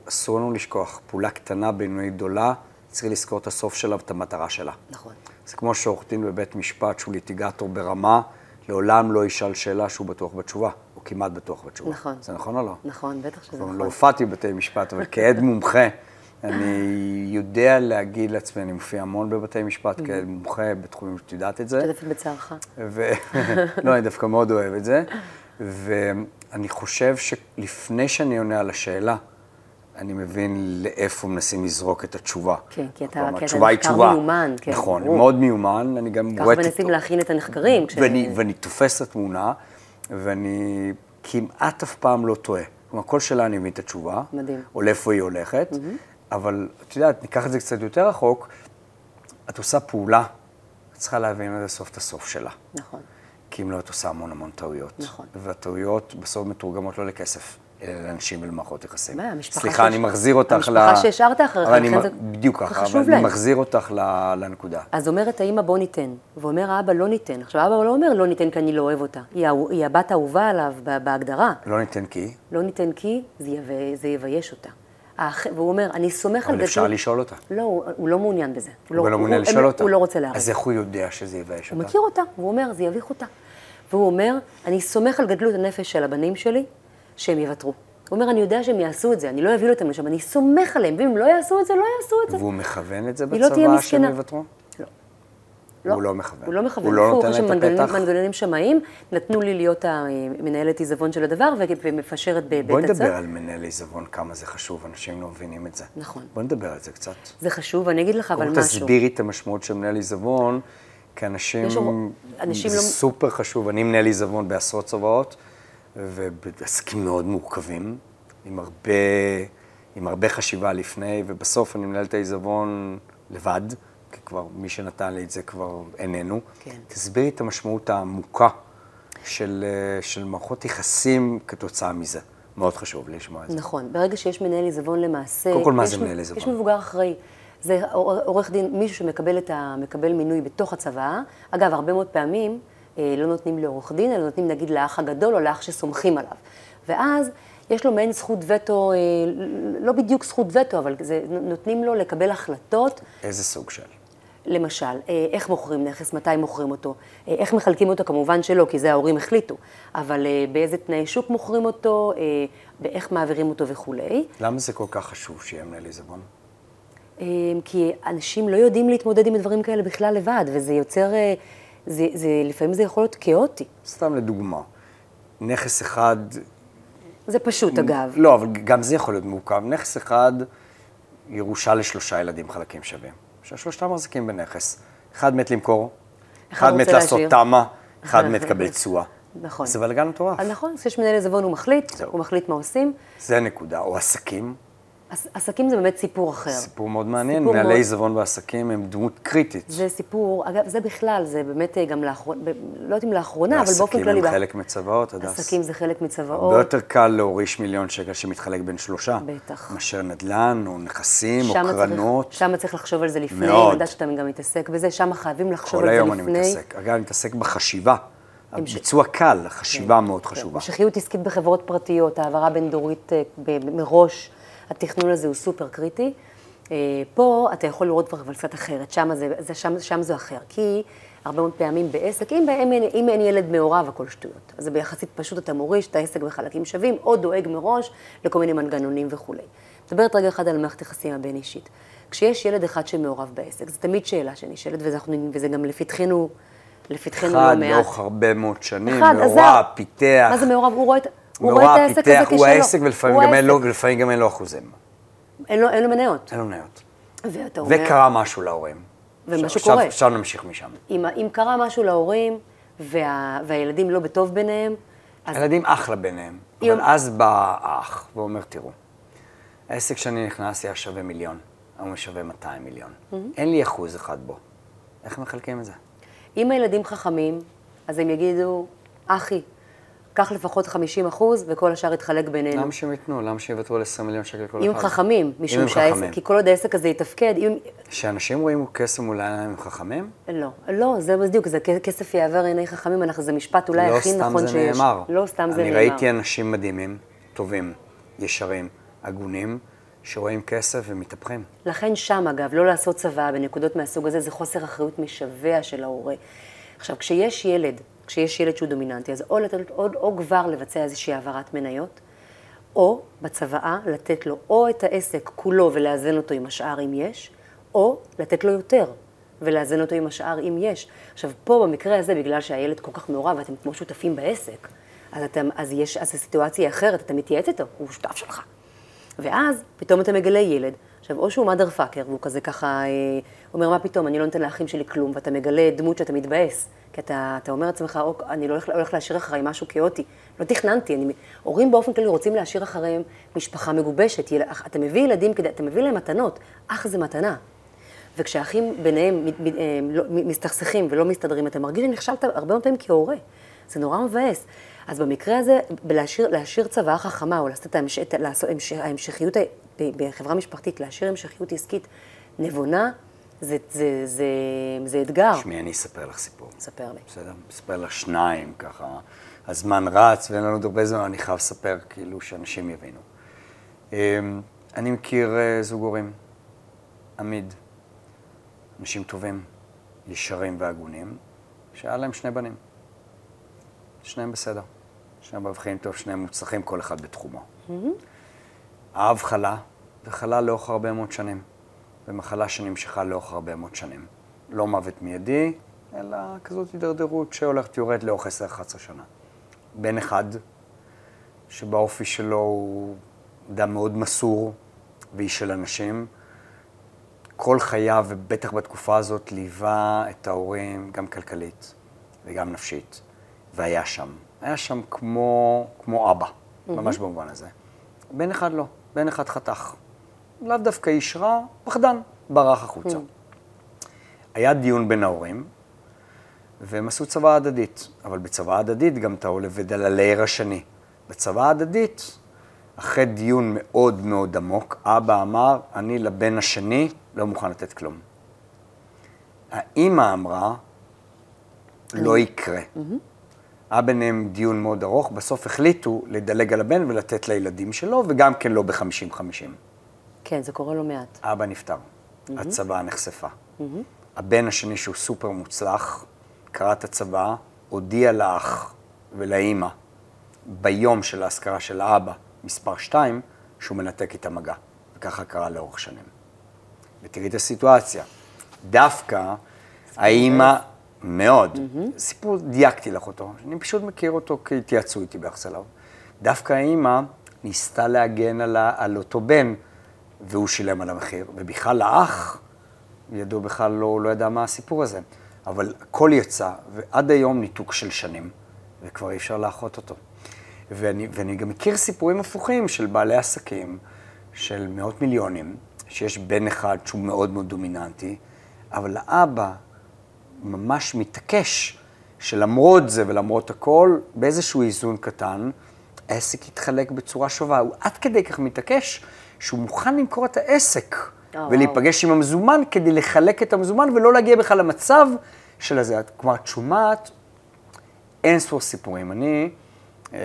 אסור לנו לשכוח, פעולה קטנה, בינונית, גדולה, צריך לזכור את הסוף שלה ואת המטרה שלה. נכון. זה כמו שעורך דין בבית משפט שהוא ליטיגטור ברמה, לעולם לא ישאל שאלה שהוא בטוח בתשובה, או כמעט בטוח בתשובה. נכון. זה נכון או לא? נכון, בטח שזה לא נכון. הופעתי בבתי משפט, אבל כעד מומחה, אני יודע להגיד לעצמי, אני מופיע המון בבתי משפט כעד מומחה בתחומים שאת יודעת את זה. משתתפת בצערך. לא, אני דווקא מאוד אוהב את זה. ואני חושב שלפני שאני עונה על השאלה, אני מבין לאיפה מנסים לזרוק את התשובה. כן, כי אתה- כי אתה התשובה היא נחקר. מיומן, כן, נכון, ברור. מאוד מיומן, אני גם ככה. מנסים להכין את הנחקרים. כש- ואני, ואני תופס את התמונה, ואני כמעט אף פעם לא טועה. כלומר, כל שאלה אני מבין את התשובה. מדהים. או לאיפה היא הולכת. אבל את יודעת, ניקח את זה קצת יותר רחוק, את עושה פעולה, את צריכה להבין עד הסוף את הסוף שלה. נכון. כי אם לא, את עושה המון המון טעויות. נכון. והטעויות בסוף מתורגמות לא לכסף, אלא לאנשים ולמערכות יחסים. מה, המשפחה סליחה, אני שהש- מחזיר אותך ל... המשפחה שהשארת אחריך, אני לכן מ- זה בדיוק ככה, אבל אני להם. מחזיר אותך ל- לנקודה. אז אומרת האמא בוא ניתן, ואומר האבא לא ניתן. עכשיו האבא לא אומר לא ניתן כי אני לא אוהב אותה, היא, היא הבת האהובה עליו בהגדרה. לא ניתן כי, לא ניתן כי זה, יב... זה יבייש אותה. האח... והוא אומר, אני סומך על אבל אפשר גדלות... לשאול אותה. לא, הוא, הוא לא מעוניין בזה. הוא לא מעוניין הוא- לשאול אותה. הוא לא רוצה לערב. אז איך הוא יודע שזה יבייש הוא אותה? מכיר אותה, והוא אומר, זה יביך אותה. והוא אומר, אני סומך על גדלות הנפש של הבנים שלי, שהם יוותרו. הוא אומר, אני יודע שהם יעשו את זה, אני לא אביא אותם לשם, אני סומך עליהם, ואם לא יעשו את זה, לא יעשו את זה. והוא מכוון את זה לא בצבא שהם מסכנה. יוותרו? לא. הוא לא מכוון. הוא לא מכוון. הוא לא נותן את הפתח? מנגנונים שמאים, נתנו לי להיות המנהלת עיזבון של הדבר, ומפשרת בבית בואי הצד. נדבר על מנהל עיזבון, כמה זה חשוב, אנשים לא מבינים את זה. נכון. בואי נדבר על זה קצת. זה חשוב, אני אגיד לך אבל משהו. תסבירי את המשמעות של מנהל עיזבון, כי אנשים, אנשים זה לא- סופר חשוב. אני מנהל עיזבון בעשרות צבאות, ובעסקים מאוד מורכבים, עם הרבה, עם הרבה חשיבה לפני, ובסוף אני מנהל את העיזבון לבד, כי כבר מי שנתן לי את זה כבר איננו. כן. תסבירי את המשמעות העמוקה של, של מערכות יחסים כתוצאה מזה. מאוד חשוב לשמוע את זה. נכון, ברגע שיש מנהל עיזבון למעשה... קודם כל, מה זה מנהל עיזבון? יש מבוגר אחראי. זה עור- עורך דין, מישהו שמקבל את ה, מינוי בתוך הצבא. אגב, הרבה מאוד פעמים לא נותנים לעורך דין, אלא נותנים נגיד לאח הגדול או לאח שסומכים עליו. ואז יש לו מעין זכות וטו, אה, לא בדיוק זכות וטו, אבל זה, נותנים לו לקבל החלטות איזה סוג של? למשל, אה, איך מוכרים נכס, מתי מוכרים אותו, אה, איך מחלקים אותו, כמובן שלא, כי זה ההורים החליטו, אבל אה, באיזה תנאי שוק מוכרים אותו, אה, באיך מעבירים אותו וכולי. למה זה כל כך חשוב שיהיה מנהל עיזבון? אה, כי אנשים לא יודעים להתמודד עם דברים כאלה בכלל לבד, וזה יוצר, אה, זה, זה, לפעמים זה יכול להיות כאוטי. סתם לדוגמה, נכס אחד, זה פשוט, אגב. לא, אבל גם זה יכול להיות מורכב. נכס אחד, ירושה לשלושה ילדים חלקים שווים. שהשלושתם מחזיקים בנכס. אחד מת למכור, אחד אחד מת לעשות. תמה, אחד מת לקבל תשואה. נכון. זה בלגן מטורף. נכון, כשיש מנהל עיזבון הוא מחליט, זהו. הוא מחליט מה עושים. זה נקודה. או עסקים, עס- עסקים זה באמת סיפור אחר. סיפור מאוד מעניין. סיפור מנהלי מאוד- עיזבון ועסקים הם דמות קריטית. זה סיפור, אגב, זה בכלל, זה באמת אה, גם לאחרונה, לא יודעת אם לאחרונה, אבל באופן עסקים כללי. הם בא- חלק מצוואות, הדס. עסקים זה חלק מצוואות. הרבה יותר קל להוריש מיליון שקל שמתחלק בין שלושה. בטח. מאשר נדל"ן, או נכסים, או קרנות. צריך, שמה צריך לחשוב על זה לפני, מאוד. אני יודעת שאתה גם מתעסק בזה, שם חייבים לחשוב כל על זה היום לפני. אני מתעסק. אגב, אני מתעסק בחשיבה. הביצוע קל, החשיבה מאוד כן, חשובה. המשכיות עסקית בחברות פרטיות, העברה בין-דורית אה, ב- מראש, התכנון הזה הוא סופר קריטי. אה, פה אתה יכול לראות כבר אבל קצת אחרת, שם זה, זה, שם, שם זה אחר. כי הרבה מאוד פעמים בעסק, אם, אם, אם אין ילד מעורב, הכל שטויות. אז ביחסית פשוט אתה מוריש את העסק בחלקים שווים, או דואג מראש לכל מיני מנגנונים וכולי. מדברת רגע אחד על מערכת יחסים הבין-אישית. כשיש ילד אחד שמעורב בעסק, זו תמיד שאלה שנשאלת, וזה, וזה גם לפתחנו, לפתחנו לא מעט. אחד לאורך הרבה מאוד שנים, אחד, מעורב, פיתח. מה זה מעורב? הוא רואה את, הוא רואה את העסק הזה כשלו. הוא העסק ולפעמים גם, אין לו, ולפעמים גם אין לו אחוזים. אין לו, אין לו מניות. אין לו מניות. ואתה אומר... וקרה משהו להורים. ומשהו עכשיו, קורה. עכשיו נמשיך משם. אם, אם קרה משהו להורים, וה, והילדים לא בטוב ביניהם, אז... הילדים אחלה ביניהם. אבל אז בא האח ואומר, תראו, העסק שאני נכנס היה שווה מיליון, היום הוא שווה 200 מיליון. Mm-hmm. אין לי אחוז אחד בו. איך מחלקים את זה? אם הילדים חכמים, אז הם יגידו, אחי, קח לפחות 50 אחוז, וכל השאר יתחלק בינינו. למה שהם ייתנו? למה שיוותרו על 20 מיליון שקל כל אחד? אם חכמים, משום שהעסק, כי כל עוד העסק הזה יתפקד, אם... שאנשים רואים כסף מול העיניים הם חכמים? לא, לא, זה בדיוק, זה כסף יעבר עיני חכמים, אנחנו, זה משפט אולי לא הכי נכון שיש. לא סתם זה נאמר. לא סתם זה נאמר. אני ראיתי אנשים מדהימים, טובים, ישרים, הגונים, שרואים כסף ומתהפכים. לכן שם, אגב, לא לעשות צבא בנקודות מהסוג הזה, זה חוסר אחריות משווע של ההורה. עכשיו, כשיש ילד כשיש ילד שהוא דומיננטי, אז או לתת או, או כבר לבצע איזושהי העברת מניות, או בצוואה לתת לו או את העסק כולו ולאזן אותו עם השאר אם יש, או לתת לו יותר ולאזן אותו עם השאר אם יש. עכשיו, פה במקרה הזה, בגלל שהילד כל כך מעורב ואתם כמו שותפים בעסק, אז, אתם, אז, יש, אז הסיטואציה אחרת, אתה מתייעץ איתו, הוא שותף שלך. ואז פתאום אתה מגלה ילד, עכשיו, או שהוא mother fucker, והוא כזה ככה, אה, אומר, מה פתאום, אני לא נותן לאחים שלי כלום, ואתה מגלה דמות שאתה מתבאס. כי אתה, אתה אומר לעצמך, אני לא הולך, הולך להשאיר אחריי משהו כאוטי. לא תכננתי, אני, הורים באופן כללי רוצים להשאיר אחריהם משפחה מגובשת. יל, אתה מביא ילדים, כדי, אתה מביא להם מתנות, אח זה מתנה. וכשאחים ביניהם לא, מסתכסכים ולא מסתדרים, אתה מרגיש שנכשלת הרבה פעמים כהורה. זה נורא מבאס. אז במקרה הזה, בלהשאיר, להשאיר צוואה חכמה, או לעשות את ההמש, לעשות, ההמשכיות בחברה משפחתית, להשאיר המשכיות עסקית נבונה, זה, זה, זה, זה אתגר. תשמעי, אני אספר לך סיפור. ספר לי. בסדר? אספר לך שניים, ככה. הזמן רץ ואין לנו עוד הרבה זמן, אני חייב לספר, כאילו, שאנשים יבינו. אמ, אני מכיר אה, זוג הורים, עמיד, אנשים טובים, ישרים והגונים, שהיה להם שני בנים. שניהם בסדר. שניהם מבחינים טוב, שניהם מוצלחים, כל אחד בתחומו. Mm-hmm. האב חלה, וחלה לאורך הרבה מאוד שנים. ומחלה שנמשכה לאורך הרבה מאוד שנים. לא מוות מיידי, אלא כזאת הידרדרות שהולכת יורד לאורך 10-11 שנה. בן אחד, שבאופי שלו הוא אדם מאוד מסור ואיש של אנשים, כל חייו, ובטח בתקופה הזאת, ליווה את ההורים גם כלכלית וגם נפשית, והיה שם. היה שם כמו, כמו אבא, mm-hmm. ממש במובן הזה. בן אחד לא, בן אחד חתך. לאו דווקא איש רע, פחדן, ברח החוצה. Mm. היה דיון בין ההורים, והם עשו צבא הדדית, אבל בצבא הדדית גם אתה עולה ודל הלייר השני. בצבא הדדית, אחרי דיון מאוד מאוד עמוק, אבא אמר, אני לבן השני לא מוכן לתת כלום. האימא אמרה, לא יקרה. היה ביניהם דיון מאוד ארוך, בסוף החליטו לדלג על הבן ולתת לילדים שלו, וגם כן לא בחמישים-חמישים. כן, זה קורה לא מעט. אבא נפטר, mm-hmm. הצבא נחשפה. Mm-hmm. הבן השני, שהוא סופר מוצלח, קרא את הצבא, הודיע לאח ולאימא ביום של האזכרה של האבא, מספר 2, שהוא מנתק את המגע. וככה קרה לאורך שנים. ותראי את הסיטואציה. דווקא האימא, מאוד, mm-hmm. סיפור, דייקתי לך אותו, אני פשוט מכיר אותו כי התייעצו איתי ביחס אליו. דווקא האימא ניסתה להגן על, על אותו בן, והוא שילם על המחיר, ובכלל האח, ידעו בכלל לא, לא ידע מה הסיפור הזה. אבל הכל יצא, ועד היום ניתוק של שנים, וכבר אי אפשר לאחות אותו. ואני, ואני גם מכיר סיפורים הפוכים של בעלי עסקים, של מאות מיליונים, שיש בן אחד שהוא מאוד מאוד דומיננטי, אבל האבא ממש מתעקש שלמרות זה ולמרות הכל, באיזשהו איזון קטן, העסק יתחלק בצורה שווה. הוא עד כדי כך מתעקש, שהוא מוכן למכור את העסק oh, ולהיפגש wow. עם המזומן כדי לחלק את המזומן ולא להגיע בכלל למצב של הזה. כלומר, את שומעת אין ספור סיפורים. אני, אה,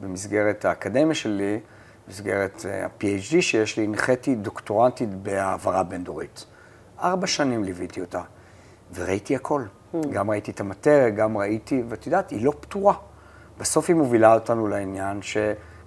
במסגרת האקדמיה שלי, במסגרת אה, ה-PhD שיש לי, הנחיתי דוקטורנטית בהעברה בין-דורית. ארבע שנים ליוויתי אותה, וראיתי הכל. Mm. גם ראיתי את המטריה, גם ראיתי, ואת יודעת, היא לא פתורה. בסוף היא מובילה אותנו לעניין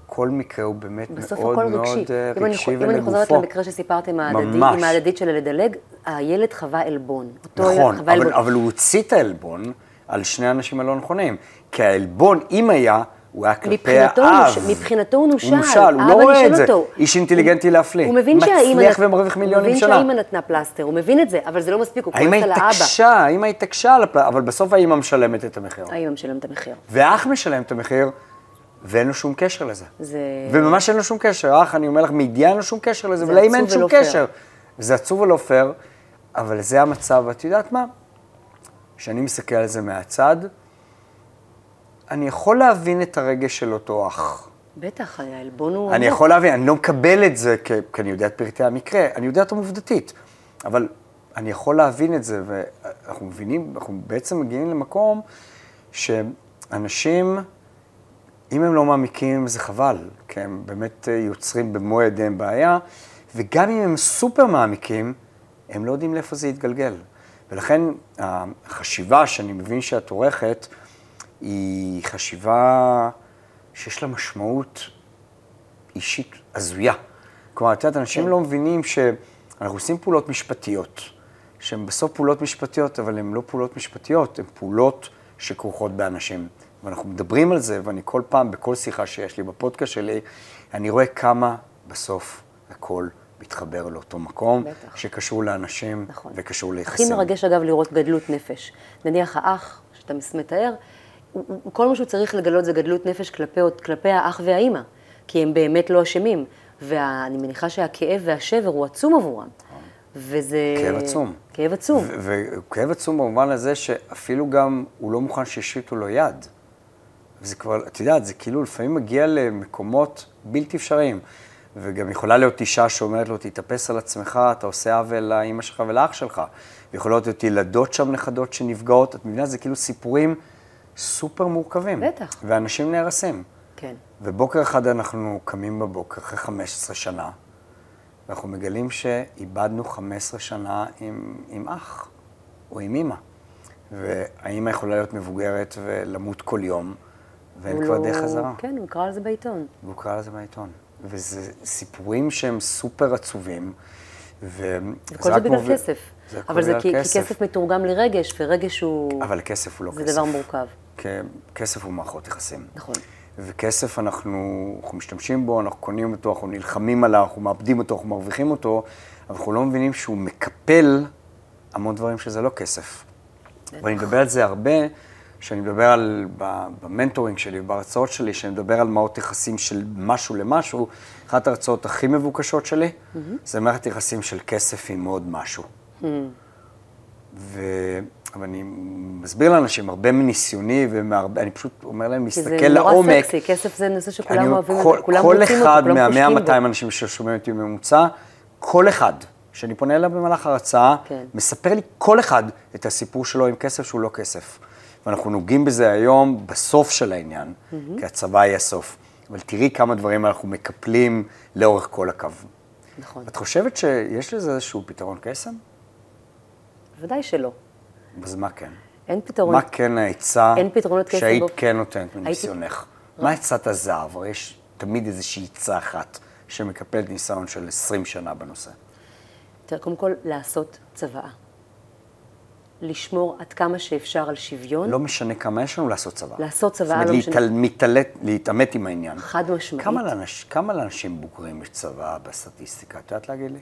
שכל מקרה הוא באמת מאוד מאוד רגשי, אם רגשי ולגופו. אם אני חוזרת למקרה שסיפרתם, עם ההדדית של לדלג, הילד חווה עלבון. נכון, אבל, עלבון. אבל הוא הוציא את העלבון על שני האנשים הלא נכונים. כי העלבון, אם היה, הוא היה כלפי האב. מבחינתו הוא נושל. הוא נושל, הוא לא רואה את זה. אותו. איש אינטליגנטי להפליא. הוא מבין שהאימא... מצליח ומרוויח מיליונים שנה. הוא מבין שהאימא נתנה פלסטר, הוא מבין את זה, אבל זה לא מספיק, הוא כועס על האבא. התעקשה, האימא התעקשה על הפלסטר, אבל בסוף האימא משלמת את המחיר. האימא משלמת את המחיר. ואח משלם את המחיר, ואין לו שום קשר לזה. זה... וממש אין לו שום קשר. אח, אני אומר לך, מידיעה אין לו שום קשר לזה, ולאמא אין שום קשר. זה עצוב ולא פייר, אבל זה המצב, ואת יודעת מה? כשאני מסתכל על זה מהצד, אני יכול להבין את הרגש של אותו אח. בטח, העלבון הוא... אני יכול להבין, אני לא מקבל את זה, כי, כי אני יודע את פרטי המקרה, אני יודע אותם עובדתית, אבל אני יכול להבין את זה, ואנחנו מבינים, אנחנו בעצם מגיעים למקום שאנשים, אם הם לא מעמיקים, זה חבל, כי הם באמת יוצרים במו ידיהם בעיה, וגם אם הם סופר מעמיקים, הם לא יודעים לאיפה זה יתגלגל. ולכן החשיבה שאני מבין שאת עורכת, היא חשיבה שיש לה משמעות אישית הזויה. כלומר, את יודעת, אנשים כן. לא מבינים שאנחנו עושים פעולות משפטיות, שהן בסוף פעולות משפטיות, אבל הן לא פעולות משפטיות, הן פעולות שכרוכות באנשים. ואנחנו מדברים על זה, ואני כל פעם, בכל שיחה שיש לי בפודקאסט שלי, אני רואה כמה בסוף הכל מתחבר לאותו מקום, בטח. שקשור לאנשים נכון. וקשור ליחסים. הכי מרגש, אגב, לראות גדלות נפש. נניח האח, שאתה מתאר, כל מה שהוא צריך לגלות זה גדלות נפש כלפי, כלפי האח והאימא, כי הם באמת לא אשמים. ואני מניחה שהכאב והשבר הוא עצום עבורם. וזה... כאב עצום. כאב עצום. וכאב עצום במובן הזה שאפילו גם הוא לא מוכן שישיתו לו יד. וזה כבר, את יודעת, זה כאילו לפעמים מגיע למקומות בלתי אפשריים. וגם יכולה להיות אישה שאומרת לו, תתאפס על עצמך, אתה עושה עוול לאימא שלך ולאח שלך. ויכולות להיות ילדות שם, נכדות שנפגעות. את מבינה, זה כאילו סיפורים סופר מורכבים. בטח. ואנשים נהרסים. כן. ובוקר אחד אנחנו קמים בבוקר, אחרי 15 שנה, ואנחנו מגלים שאיבדנו 15 שנה עם, עם אח או עם אימא. והאימא יכולה להיות מבוגרת ולמות כל יום, ואין כבר לא... חזרה. כן, הוא קרא על זה בעיתון. והוא קרא על זה בעיתון. וזה סיפורים שהם סופר עצובים. ו... וכל זה בגלל כסף. זה אבל זה כי, כסף. כי כסף מתורגם לרגש, ורגש הוא... אבל כסף הוא לא זה כסף. זה דבר מורכב. כסף הוא מערכות יחסים. נכון. וכסף אנחנו, אנחנו משתמשים בו, אנחנו קונים אותו, אנחנו נלחמים עליו, אנחנו מאבדים אותו, אנחנו מרוויחים אותו, אבל אנחנו לא מבינים שהוא מקפל המון דברים שזה לא כסף. ואני מדבר על זה הרבה, כשאני מדבר על, במנטורינג שלי, בהרצאות שלי, כשאני מדבר על מערכות יחסים של משהו למשהו, אחת ההרצאות הכי מבוקשות שלי, mm-hmm. זה מערכת יחסים של כסף עם עוד משהו. Mm-hmm. ו... אבל אני מסביר לאנשים, הרבה מניסיוני, ואני פשוט אומר להם, להסתכל לעומק. כי זה נורא סקסי, כסף זה נושא שכולם אוהבים, כל, כולם רוצים אותו, כולם חושבים בו. כל אחד מה-100-200 אנשים ששומעים אותי בממוצע, כל אחד שאני פונה אליו במהלך ההרצאה, כן. מספר לי כל אחד את הסיפור שלו עם כסף שהוא לא כסף. ואנחנו נוגעים בזה היום בסוף של העניין, mm-hmm. כי הצבא יהיה הסוף. אבל תראי כמה דברים אנחנו מקפלים לאורך כל הקו. נכון. את חושבת שיש לזה איזשהו פתרון קסם? בוודאי שלא. אז מה כן? אין פתרון. מה כן העצה שהיית בו... כן נותנת מניסיונך? הייתי... מה עצת הזהב? הרי יש תמיד איזושהי עצה אחת שמקפלת ניסיון של 20 שנה בנושא. תראה, קודם כל, לעשות צוואה. לשמור עד כמה שאפשר על שוויון. לא משנה כמה יש לנו לעשות צבא. לעשות צבא, לא משנה. זאת אומרת, להתעמת עם העניין. חד משמעית. כמה, לאנש, כמה לאנשים בוגרים יש צבא בסטטיסטיקה? את יודעת להגיד לי?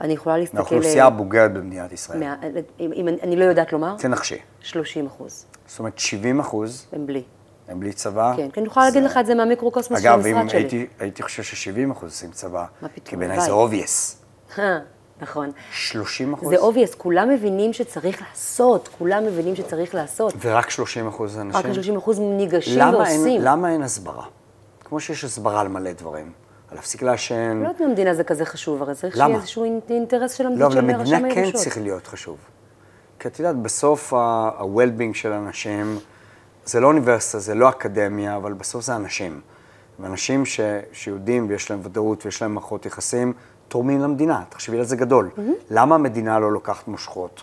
אני יכולה להסתכל... מהאוכלוסייה אה, הבוגרת במדינת ישראל. מה, אם, אם אני לא יודעת לומר? תנחשי. 30 אחוז. זאת אומרת, 70 אחוז... הם בלי. הם בלי צבא? כן, כי אני יכולה להגיד לך את זה מהמיקרוקוסמוס של המשרד שלי. אגב, הייתי, הייתי חושב ש-70 אחוז עושים צבא. מה פתאום? כי בעיניי זה obvious. נכון. 30 אחוז? זה obvious, כולם מבינים שצריך לעשות, כולם מבינים שצריך לעשות. ורק 30 אחוז אנשים? רק 30 אחוז ניגשים ועושים. אין, למה אין הסברה? כמו שיש הסברה על מלא דברים. להפסיק לעשן. לא יודעת אם המדינה זה כזה חשוב, הרי צריך שיהיה איזשהו אינטרס של המדינה, לא, אבל למדינה כן צריך להיות חשוב. כי את יודעת, בסוף ה-well-being של אנשים, זה לא אוניברסיטה, זה לא אקדמיה, אבל בסוף זה אנשים. ואנשים ש, שיודעים ויש להם ודאות ויש להם מערכות יחסים, תורמים למדינה. תחשבי על זה גדול. Mm-hmm. למה המדינה לא לוקחת מושכות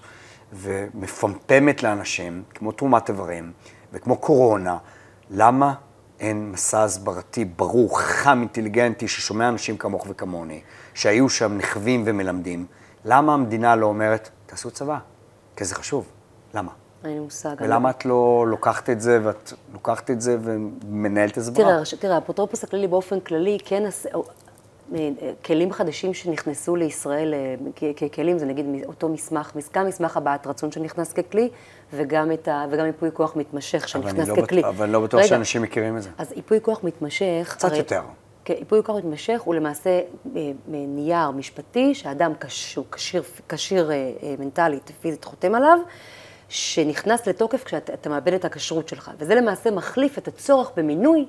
ומפמפמת לאנשים, כמו תרומת איברים וכמו קורונה, למה אין מסע הסברתי ברור, חם, אינטליגנטי, ששומע אנשים כמוך וכמוני, שהיו שם נכווים ומלמדים? למה המדינה לא אומרת, תעשו צבא? כי זה חשוב. למה? אין לי מושג. ולמה את לא לוקחת את זה, ואת לוקחת את זה ומנהלת את זה תראה, תראה, האפוטרופוס הכללי באופן כללי כן כלים חדשים שנכנסו לישראל אה, ככלים, זה נגיד אותו מסמך, גם מסמך הבעת רצון שנכנס ככלי, וגם, ה, וגם ייפוי כוח מתמשך שנכנס לא ככלי. בט... אבל לא בטוח רגע, שאנשים מכירים את זה. אז ייפוי כוח מתמשך... קצת הרי, יותר. כן, ייפוי כוח מתמשך הוא למעשה אה, נייר משפטי, שאדם כשיר, כשיר, כשיר מנטלית, פיזית, חותם עליו, שנכנס לתוקף כשאתה מאבד את הכשרות שלך. וזה למעשה מחליף את הצורך במינוי.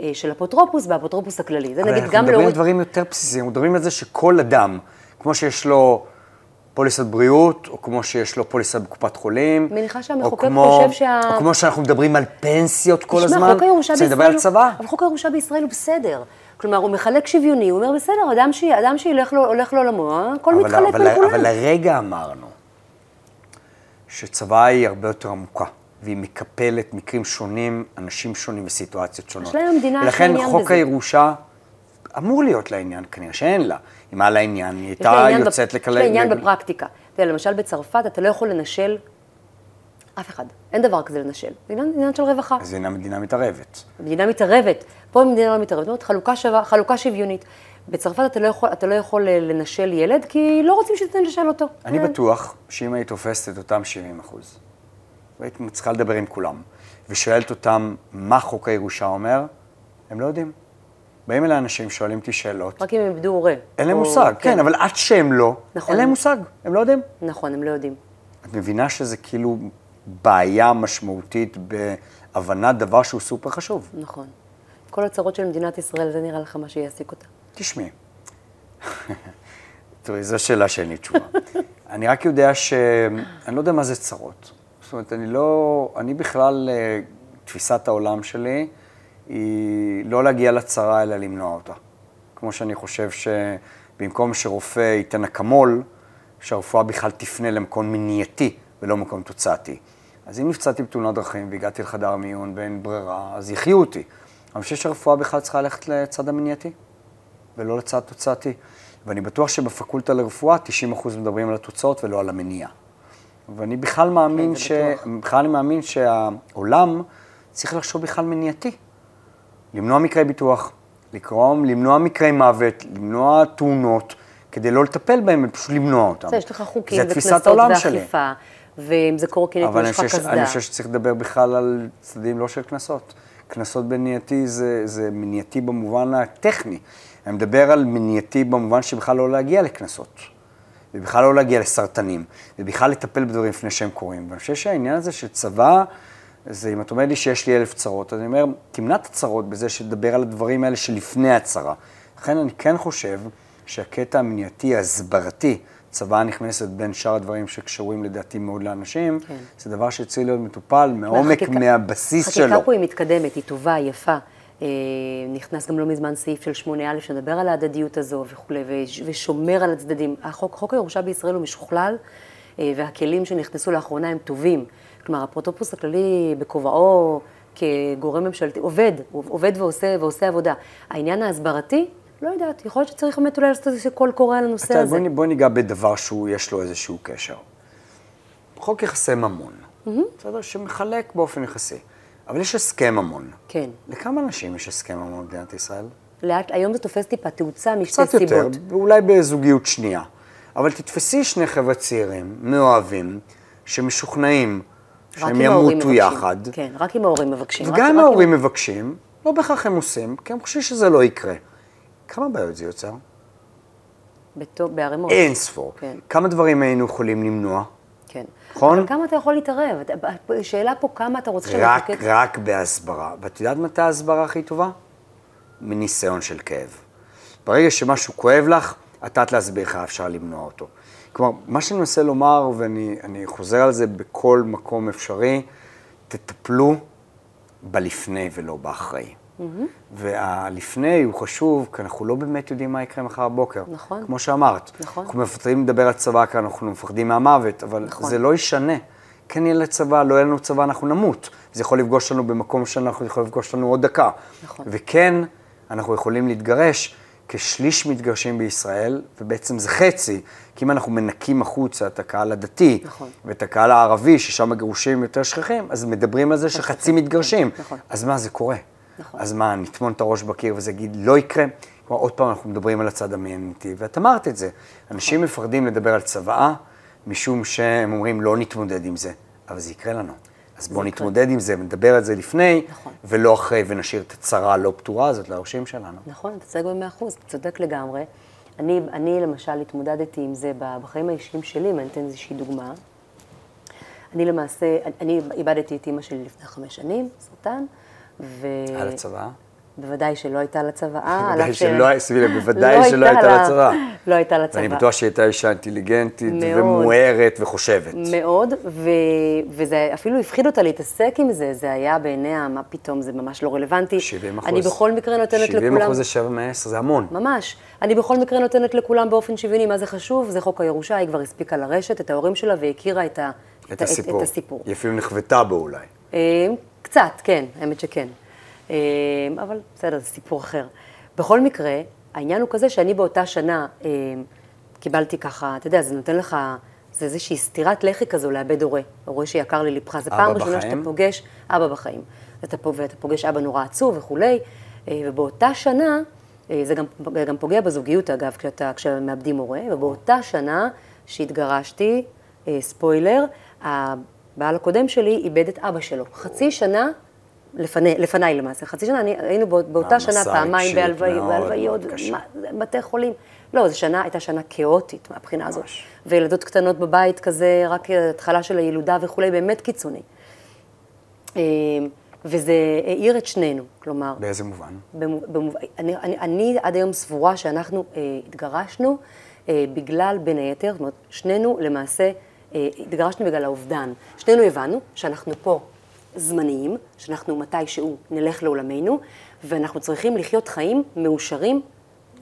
אה, של אפוטרופוס באפוטרופוס הכללי. זה נגיד גם להוריד... אבל אנחנו מדברים על דברים יותר בסיסיים, אנחנו מדברים על זה שכל אדם, כמו שיש לו פוליסת בריאות, או כמו שיש לו פוליסה בקופת חולים, מניחה שהמחוקק כמו, חושב שה... או כמו שאנחנו מדברים על פנסיות כל תשמע, הזמן, חוק הירושה בישראל... לדבר על צבא. אבל חוק הירושה בישראל הוא בסדר. כלומר, הוא מחלק שוויוני, הוא אומר, בסדר, אדם, ש... אדם שילך לו, הולך לעולמו, הכל מתחלק בין כולם. אבל לרגע אמרנו שצבא היא הרבה יותר עמוקה. והיא מקפלת מקרים שונים, אנשים שונים וסיטואציות שונות. יש להם מדינה ולכן חוק בזה. הירושה אמור להיות לה עניין, כנראה שאין לה. אם היה לה עניין, היא הייתה יוצאת לקלל... יש לה עניין בפרקטיקה. תראה, למשל בצרפת אתה לא יכול לנשל אף אחד. אין דבר כזה לנשל. זה עניין, עניין של רווחה. אז הנה המדינה מתערבת. המדינה מתערבת. פה המדינה לא מתערבת. זאת אומרת, חלוקה, שווה, חלוקה שוויונית. בצרפת אתה לא, יכול, אתה לא יכול לנשל ילד, כי לא רוצים שתנשל אותו. אני בטוח שאם היית תופסת את אותם 70 אחוז, והיית צריכה לדבר עם כולם, ושואלת אותם מה חוק הירושה אומר, הם לא יודעים. באים אליי אנשים, שואלים אותי שאלות. רק אם הם איבדו הורה. אין להם או... מושג, כן. כן, אבל עד שהם לא, נכון. אין להם מושג, הם לא יודעים. נכון, הם לא יודעים. את מבינה שזה כאילו בעיה משמעותית בהבנת דבר שהוא סופר חשוב. נכון. כל הצרות של מדינת ישראל, זה נראה לך מה שיעסיק אותה. תשמעי. תראי, זו שאלה שאין לי תשובה. אני רק יודע ש... אני לא יודע מה זה צרות. זאת אומרת, אני לא, אני בכלל, אה, תפיסת העולם שלי היא לא להגיע לצרה, אלא למנוע אותה. כמו שאני חושב שבמקום שרופא ייתן אקמול, שהרפואה בכלל תפנה למקום מניעתי ולא מקום תוצאתי. אז אם נפצעתי בתאונת דרכים והגעתי לחדר מיון ואין ברירה, אז יחיו אותי. אני חושב שהרפואה בכלל צריכה ללכת לצד המניעתי, ולא לצד תוצאתי. ואני בטוח שבפקולטה לרפואה 90% מדברים על התוצאות ולא על המניעה. ואני בכלל מאמין, כן, ש... בכלל אני מאמין שהעולם צריך לחשוב בכלל מניעתי. למנוע מקרי ביטוח, לקרום, למנוע מקרי מוות, למנוע תאונות, כדי לא לטפל בהם, פשוט למנוע אותם. יש לך חוקים וקנסות ואכיפה, ואם זה קורקינט, יש לך קסדה. אבל אני חושב שצריך לדבר בכלל על צדדים לא של קנסות. קנסות מניעתי זה, זה מניעתי במובן הטכני. אני מדבר על מניעתי במובן שבכלל לא להגיע לקנסות. ובכלל לא להגיע לסרטנים, ובכלל לטפל בדברים לפני שהם קורים. ואני חושב שהעניין הזה של צבא, זה אם את אומרת לי שיש לי אלף צרות, אז אני אומר, תמנע את הצרות בזה שתדבר על הדברים האלה שלפני הצרה. לכן אני כן חושב שהקטע המניעתי, ההסברתי, צבא נכנסת בין שאר הדברים שקשורים לדעתי מאוד לאנשים, כן. זה דבר שצריך להיות מטופל מעומק, מהבסיס חקיקה שלו. החקיקה פה היא מתקדמת, היא טובה, יפה. אה, נכנס גם לא מזמן סעיף של 8א שמדבר על ההדדיות הזו וכולי, ושומר על הצדדים. החוק, חוק הירושה בישראל הוא משוכלל, אה, והכלים שנכנסו לאחרונה הם טובים. כלומר, האפוטרופוס הכללי בכובעו כגורם ממשלתי, עובד, עובד ועושה, ועושה עבודה. העניין ההסברתי, לא יודעת, יכול להיות שצריך באמת אולי לעשות איזה קול קורא על הנושא אתה, הזה. בוא, בוא ניגע בדבר שיש לו איזשהו קשר. חוק יחסי ממון, mm-hmm. בסדר? שמחלק באופן יחסי. אבל יש הסכם ממון. כן. לכמה אנשים יש הסכם ממון במדינת ישראל? לאט, היום זה תופס טיפה תאוצה משתי סיבות. קצת יותר, אולי בזוגיות שנייה. אבל תתפסי שני חבר'ה צעירים, מאוהבים, שמשוכנעים שהם ימותו יחד. כן, רק אם ההורים מבקשים. וגם אם ההורים עם... מבקשים, לא בהכרח הם עושים, כי הם חושבים שזה לא יקרה. כמה בעיות זה יוצר? בערימות. אין ספור. כן. כמה דברים היינו יכולים למנוע? נכון? אבל כמה אתה יכול להתערב? השאלה פה כמה אתה רוצה רק, רק, רק בהסברה. ואת יודעת מתי ההסברה הכי טובה? מניסיון של כאב. ברגע שמשהו כואב לך, את יודעת להסביר איך אפשר למנוע אותו. כלומר, מה שאני מנסה לומר, ואני חוזר על זה בכל מקום אפשרי, תטפלו בלפני ולא באחרי. והלפני הוא חשוב, כי אנחנו לא באמת יודעים מה יקרה מחר בבוקר. נכון. כמו שאמרת. נכון. אנחנו מפחדים לדבר על צבא, כי אנחנו מפחדים מהמוות, אבל נכון. זה לא ישנה. כן יהיה לצבא, לא יהיה לנו צבא, אנחנו נמות. זה יכול לפגוש לנו במקום שאנחנו יכול לפגוש לנו עוד דקה. נכון. וכן, אנחנו יכולים להתגרש. כשליש מתגרשים בישראל, ובעצם זה חצי, כי אם אנחנו מנקים החוצה את הקהל הדתי, נכון. ואת הקהל הערבי, ששם הגירושים יותר שכיחים, אז מדברים על זה שחצי מתגרשים. נכון. אז מה, זה קורה. נכון. אז מה, נטמון את הראש בקיר וזה יגיד, לא יקרה? כלומר, עוד פעם אנחנו מדברים על הצד המייניתי, ואת אמרת את זה. אנשים מפחדים לדבר על צוואה, משום שהם אומרים, לא נתמודד עם זה, אבל זה יקרה לנו. אז בואו יקרה. נתמודד עם זה ונדבר על זה לפני, נכון. ולא אחרי, ונשאיר את הצרה הלא פתורה הזאת ליורשים שלנו. נכון, אתה צודק במאה אחוז, אתה צודק לגמרי. אני, אני למשל התמודדתי עם זה בחיים האישיים שלי, ואני אתן איזושהי דוגמה. אני למעשה, אני איבדתי את אימא שלי לפני חמש שנים, סרטן, ו... על הצבא? בוודאי שלא הייתה לה צוואה. בוודאי שלא, סביבי, בוודאי לא שלא הייתה לה צבא. לא הייתה לה צבא. ואני בטוח שהיא הייתה אישה אינטליגנטית. ומוארת וחושבת. מאוד. וזה אפילו הפחיד אותה להתעסק עם זה, זה היה בעיניה, מה פתאום, זה ממש לא רלוונטי. 70 אחוז. אני בכל מקרה נותנת 70 לכולם... אחוז זה 7 מ-10, זה המון. ממש. אני בכל מקרה נותנת לכולם באופן שוויוני, מה זה חשוב? זה חוק הירושה, היא כבר הספיקה לרשת את ההורים שלה והכירה את, הסיפור. היא אפילו נחוותה בו אולי. קצת, כן, האמת שכן. אה, אבל בסדר, זה סיפור אחר. בכל מקרה, העניין הוא כזה שאני באותה שנה אה, קיבלתי ככה, אתה יודע, זה נותן לך, זה איזושהי סטירת לחי כזו לאבד הורה. הורה שיקר ללבך, אבא פעם ראשונה שאתה? פוגש אבא בחיים. אתה ואתה פוגש אבא נורא עצוב וכולי, אה, ובאותה שנה, אה, זה גם, גם פוגע בזוגיות אגב, כשאתה, כשמאבדים הורה, ובאותה שנה שהתגרשתי, אה, ספוילר, הבעל הקודם שלי איבד את אבא שלו. חצי שנה לפני, לפניי למעשה, חצי שנה, אני, היינו באות- באותה שנה פעמיים בהלוויות, בתי חולים. לא, זו שנה, הייתה שנה כאוטית מהבחינה הזאת. וילדות קטנות בבית כזה, רק התחלה של הילודה וכולי, באמת קיצוני. אה, וזה העיר את שנינו, כלומר, באיזה מובן? במו- במו- אני, אני, אני עד היום סבורה שאנחנו אה, התגרשנו אה, בגלל, בין היתר, זאת אומרת, שנינו למעשה התגרשנו בגלל האובדן. שנינו הבנו שאנחנו פה זמניים, שאנחנו מתישהו נלך לעולמנו, ואנחנו צריכים לחיות חיים מאושרים,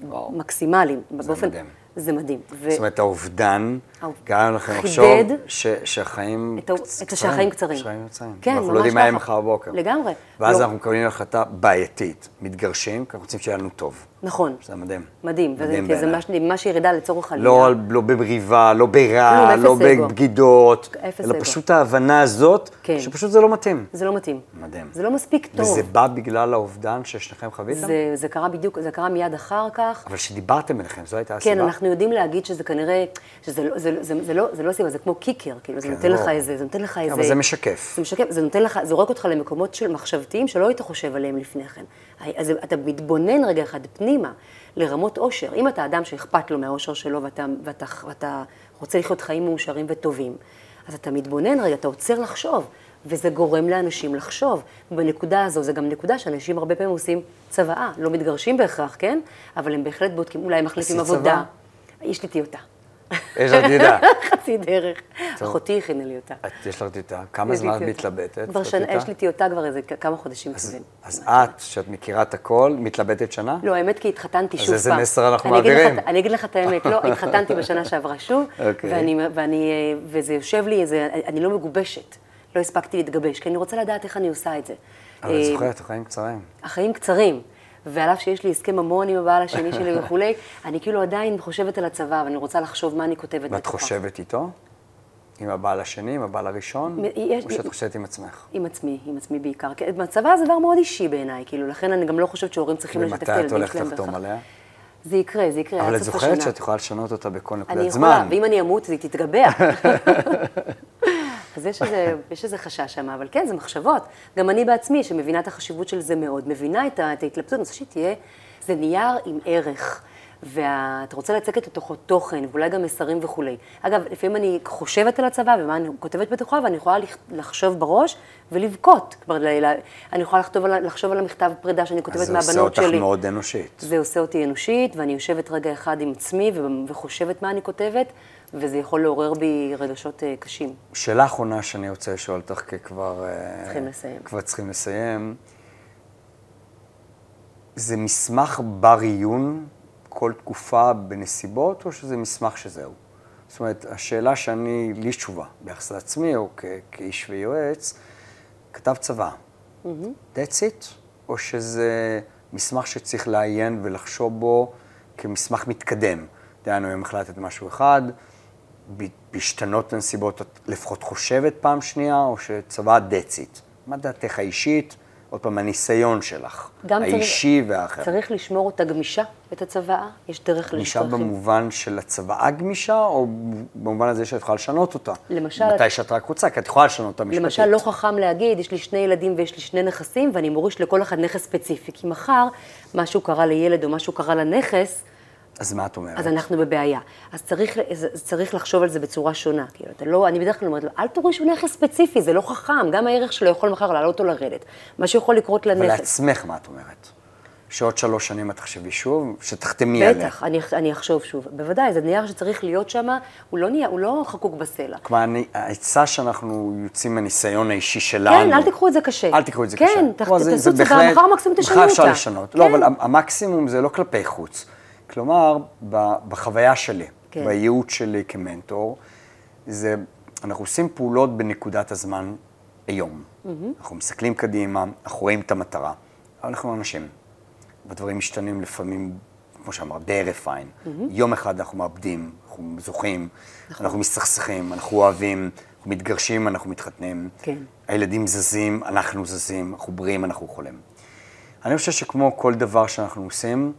וואו. מקסימליים. באופן, מדהים. זה מדהים. ו- זאת אומרת, האובדן האוב- גרם לכם לחשוב ש- שהחיים את ה- קצ- את שהחיים קצרים. שהחיים קצרים. כן, אנחנו לא ממש יודעים מה יהיה ככה. מחר בבוקר. לגמרי. ואז לא. אנחנו מקבלים החלטה בעייתית. מתגרשים, כי אנחנו רוצים שיהיה לנו טוב. נכון. זה מדהים. מדהים, מדהים כי זה בעיניי. ממש, ממש ירידה לצורך עלייה. לא, לא במריבה, לא ברע, לא אפס אגו. בבגידות, אפס אלא אגו. פשוט ההבנה הזאת, כן. שפשוט זה לא מתאים. זה לא מתאים. מדהים. זה לא מספיק טוב. וזה בא בגלל האובדן ששניכם חוויתם? זה, זה קרה בדיוק, זה קרה מיד אחר כך. אבל שדיברתם ביניכם, זו הייתה הסיבה? כן, אנחנו יודעים להגיד שזה כנראה, שזה לא, זה, זה, זה, לא, זה לא סיבה, זה כמו קיקר, כאילו, זה כן, נותן לא. לך איזה, זה נותן לך איזה... אבל זה משקף. זה משקף, זה נותן לך, זורק אותך למקומות של מחשבתיים שלא היית חושב עליהם לפני כן. אז אתה מתבונן רגע אחד פנימה לרמות אושר. אם אתה אדם שאכפת לו מהאושר שלו ואתה, ואתה, ואתה רוצה לחיות חיים מאושרים וטובים, אז אתה מתבונן רגע, אתה עוצר לחשוב, וזה גורם לאנשים לחשוב. ובנקודה הזו, זו גם נקודה שאנשים הרבה פעמים עושים צוואה, לא מתגרשים בהכרח, כן? אבל הם בהחלט בודקים, אולי הם מחליפים עבודה. צבא? יש לי טיוטה. יש לך טיוטה. חצי דרך. אחותי הכינה לי אותה. את- יש לך טיוטה. כמה זמן את. מתלבטת? כבר שנה? יש לי טיוטה כבר איזה כמה חודשים אז- טובים. אז את, שאת מכירה את הכל, מתלבטת שנה? לא, האמת כי התחתנתי אז שוב איזה פעם. מסר אנחנו אני אגיד לך מעבירים? אני אגיד לך את האמת, לא, התחתנתי בשנה שעברה שוב, אוקיי. אה, וזה יושב לי, איזה, אני לא מגובשת, לא הספקתי להתגבש, כי אני רוצה לדעת איך אני עושה את זה. אבל אה, את זוכרת, החיים קצרים. החיים קצרים, ועל אף שיש לי הסכם ממון עם הבעל השני שלי וכולי, אני כאילו עדיין חושבת על הצבא, ואני רוצה לחשוב מה אני כותבת ואת. חושבת איתו? עם הבעל השני, עם הבעל הראשון? יש- או שאת חושבת עם עצמך? עם עצמי, עם עצמי בעיקר. כי בצבא זה דבר מאוד אישי בעיניי, כאילו, לכן אני גם לא חושבת שהורים צריכים לשתף את ומתי את הילדים הולכת שלהם לחתום. עליה? זה יקרה, זה יקרה, אבל עד את סוף זוכרת השנה. שאת יכולה לשנות אותה בכל אני נקודת יכולה, זמן. ואם אני אמות, היא תתגבע. אז יש איזה, יש איזה חשש שם, אבל כן, זה מחשבות. גם אני בעצמי, שמבינה את החשיבות של זה מאוד, מבינה את, את ההתלבטות, אני רוצה שתהיה, זה נייר עם ערך, ואתה רוצה לצקת לתוכו תוכן, ואולי גם מסרים וכולי. אגב, לפעמים אני חושבת על הצבא, ומה אני כותבת בתוכה, ואני יכולה לח- לחשוב בראש ולבכות. כלומר, אני יכולה לכתוב על, לחשוב על המכתב פרידה שאני כותבת אז זה מהבנות עושה שלי. אותך מאוד אנושית. זה עושה אותי אנושית, ואני יושבת רגע אחד עם עצמי וחושבת מה אני כותבת, וזה יכול לעורר בי רגשות אה, קשים. שאלה אחרונה שאני רוצה לשאול אותך, כי כבר... אה, צריכים לסיים. כבר צריכים לסיים. זה מסמך בר עיון כל תקופה בנסיבות, או שזה מסמך שזהו? זאת אומרת, השאלה שאני, לי תשובה ביחס לעצמי, או כ- כאיש ויועץ, כתב צבא. Mm-hmm. That's it? או שזה מסמך שצריך לעיין ולחשוב בו כמסמך מתקדם. דהיינו, אם החלטת משהו אחד, בהשתנות הנסיבות, את לפחות חושבת פעם שנייה, או שצבא that's it. מה דעתך האישית? עוד פעם, הניסיון שלך, גם צריך- האישי והאחר. צריך לשמור אותה גמישה, את הצוואה? יש דרך גמישה במובן של הצוואה גמישה, או במובן הזה שאת יכולה לשנות אותה? למשל- מתי שאת רק רוצה, כי את יכולה לשנות אותה משפטית. למשל, לא חכם להגיד, יש לי שני ילדים ויש לי שני נכסים, ואני מוריש לכל אחד נכס ספציפי. כי מחר משהו קרה לילד או משהו קרה לנכס, אז מה את אומרת? אז אנחנו בבעיה. אז צריך, אז צריך לחשוב על זה בצורה שונה. כאילו, אתה לא, אני בדרך כלל אומרת לו, אל תורישו נכס ספציפי, זה לא חכם, גם הערך שלו יכול מחר לעלות או לרדת. מה שיכול לקרות לנכס. ולעצמך מה את אומרת? שעוד שלוש שנים את תחשבי שוב, שתחתמי עליה. בטח, אני, אני אחשוב שוב. בוודאי, זה נייר שצריך להיות שם, הוא לא, נהיה, הוא לא חקוק בסלע. כלומר, העצה שאנחנו יוצאים מהניסיון האישי שלנו. כן, אל תיקחו את זה קשה. אל תיקחו את זה כן, קשה. זה- תעשו זה צבא, בהחלט- מחר מקסימום תשנו מחר אפשר אותה. לשנות. כן. לא, אבל המקסימום זה לא כלפי חוץ. כלומר, בחוויה שלי, כן. בייעוץ שלי כמנטור, זה, אנחנו עושים פעולות בנקודת הזמן היום. אנחנו מסתכלים קדימה, אנחנו רואים את המטרה, אבל אנחנו אנשים. והדברים משתנים לפעמים, כמו שאמרת, די רפיין. יום אחד אנחנו מאבדים, אנחנו זוכים, נכון. אנחנו מסתכסכים, אנחנו אוהבים, אנחנו מתגרשים, אנחנו מתחתנים. כן. הילדים זזים, אנחנו זזים, אנחנו בריאים, אנחנו חולים. אני חושב שכמו כל דבר שאנחנו עושים,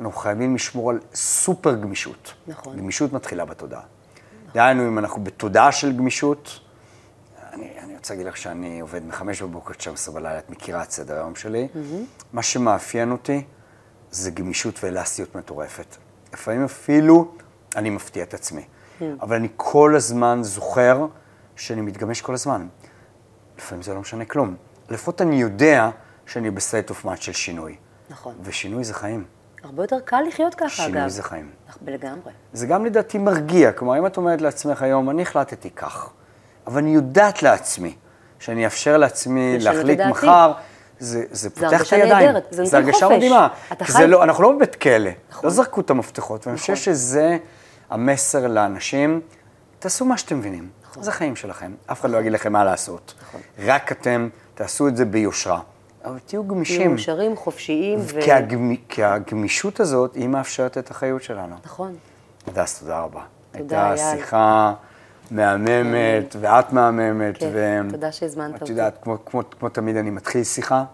אנחנו חייבים לשמור על סופר גמישות. נכון. גמישות מתחילה בתודעה. דהיינו, אם אנחנו בתודעה של גמישות, אני, אני רוצה להגיד לך שאני עובד מחמש בבוקר עד 12 בלילה, את מכירה את סדר היום שלי. מה שמאפיין אותי זה גמישות ואלסטיות מטורפת. לפעמים אפילו אני מפתיע את עצמי. אבל אני כל הזמן זוכר שאני מתגמש כל הזמן. לפעמים זה לא משנה כלום. לפחות אני יודע שאני ב state of mind של שינוי. נכון. ושינוי זה חיים. הרבה יותר קל לחיות ככה, אגב. שינוי זה חיים. לגמרי. זה גם לדעתי מרגיע. כלומר, אם את אומרת לעצמך היום, אני החלטתי כך, אבל אני יודעת לעצמי שאני אאפשר לעצמי להחליט דעתי. מחר, זה, זה פותח את הידיים. נהדרת, זה נותן הרגשה. מדהימה. חי- לא, אנחנו לא בבית כלא, נכון. לא זרקו את המפתחות, ואני חושב נכון. שזה המסר לאנשים, תעשו מה שאתם מבינים. נכון. זה החיים שלכם, אף אחד לא יגיד לכם מה לעשות. רק אתם תעשו את זה ביושרה. אבל תהיו תהיו גמישים. מאושרים, חופשיים, ו... כי, הגמ... כי הגמישות הזאת, היא מאפשרת את החיות שלנו. נכון. הדס, תודה רבה. תודה, הייתה אייל. שיחה מהממת, ואת מהממת. כיף, ו... תודה שהזמנת את אותי. יודעת, כמו, כמו, כמו תמיד אני מתחיל שיחה,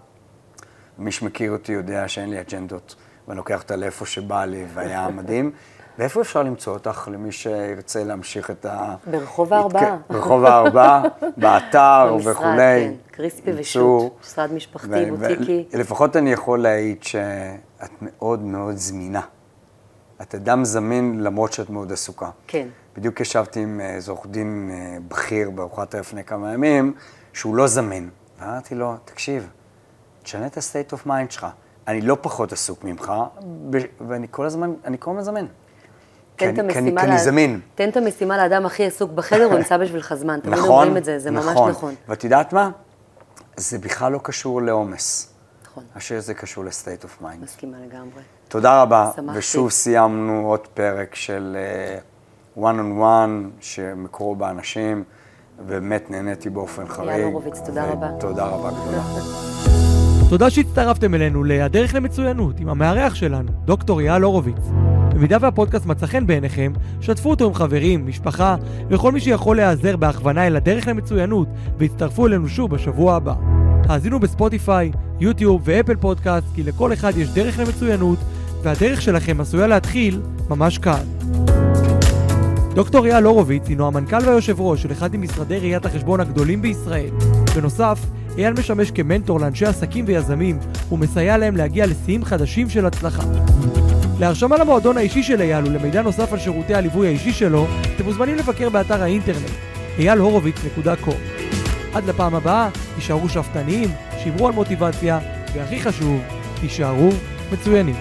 מי שמכיר אותי יודע שאין לי אג'נדות, ואני לוקח אותה לאיפה שבא לי, והיה מדהים. ואיפה אפשר למצוא אותך, למי שירצה להמשיך את ה... ברחוב הארבעה. ברחוב הארבעה, באתר במשרד, וכולי. כן. קריספי. ושות', משרד משפחתי, בוטיקי. ו- לפחות אני יכול להעיד שאת מאוד מאוד זמינה. את אדם זמין למרות שאת מאוד עסוקה. כן. בדיוק ישבתי עם אה, איזה עורך דין אה, בכיר בארוחת ערב לפני כמה ימים, שהוא לא זמין. ואמרתי לו, תקשיב, תשנה את ה-state of mind שלך. אני לא פחות עסוק ממך, ואני כל הזמן, אני כל הזמן זמין. תן את המשימה כי אני זמין. תן את המשימה לאדם הכי עסוק בחדר, הוא נמצא בשבילך זמן. תמיד נכון, אומרים את זה, זה ממש נכון. ואת יודעת מה? זה בכלל לא קשור לעומס. נכון, השיר זה קשור ל-state of mind. מסכימה לגמרי. תודה רבה, שמחתי. ושוב סיימנו עוד פרק של uh, one on one, שמקורו באנשים, ובאמת נהניתי באופן חריג. הורוביץ, תודה רבה. תודה רבה גדולה. תודה שהצטרפתם אלינו ל"הדרך למצוינות" עם המארח שלנו, דוקטור אייל הורוביץ. במידה והפודקאסט מצא חן בעיניכם, שתפו אותו עם חברים, משפחה וכל מי שיכול להיעזר בהכוונה אל הדרך למצוינות, והצטרפו אלינו שוב בשבוע הבא. האזינו בספוטיפיי, יוטיוב ואפל פודקאסט, כי לכל אחד יש דרך למצוינות, והדרך שלכם עשויה להתחיל ממש כאן. דוקטור אייל הורוביץ הינו המנכ"ל והיושב ראש של אחד ממשרדי ראיית החשבון הגדולים בישראל. בנוסף, אייל משמש כמנטור לאנשי עסקים ויזמים, ומסייע להם להגיע לשיאים חדשים של הצלחה. להרשמה למועדון האישי של אייל ולמידע נוסף על שירותי הליווי האישי שלו, אתם מוזמנים לבקר באתר האינטרנט אייל-הורוביץ.com. עד לפעם הבאה, תישארו שאפתניים, שמרו על מוטיבציה, והכי חשוב, תישארו מצוינים.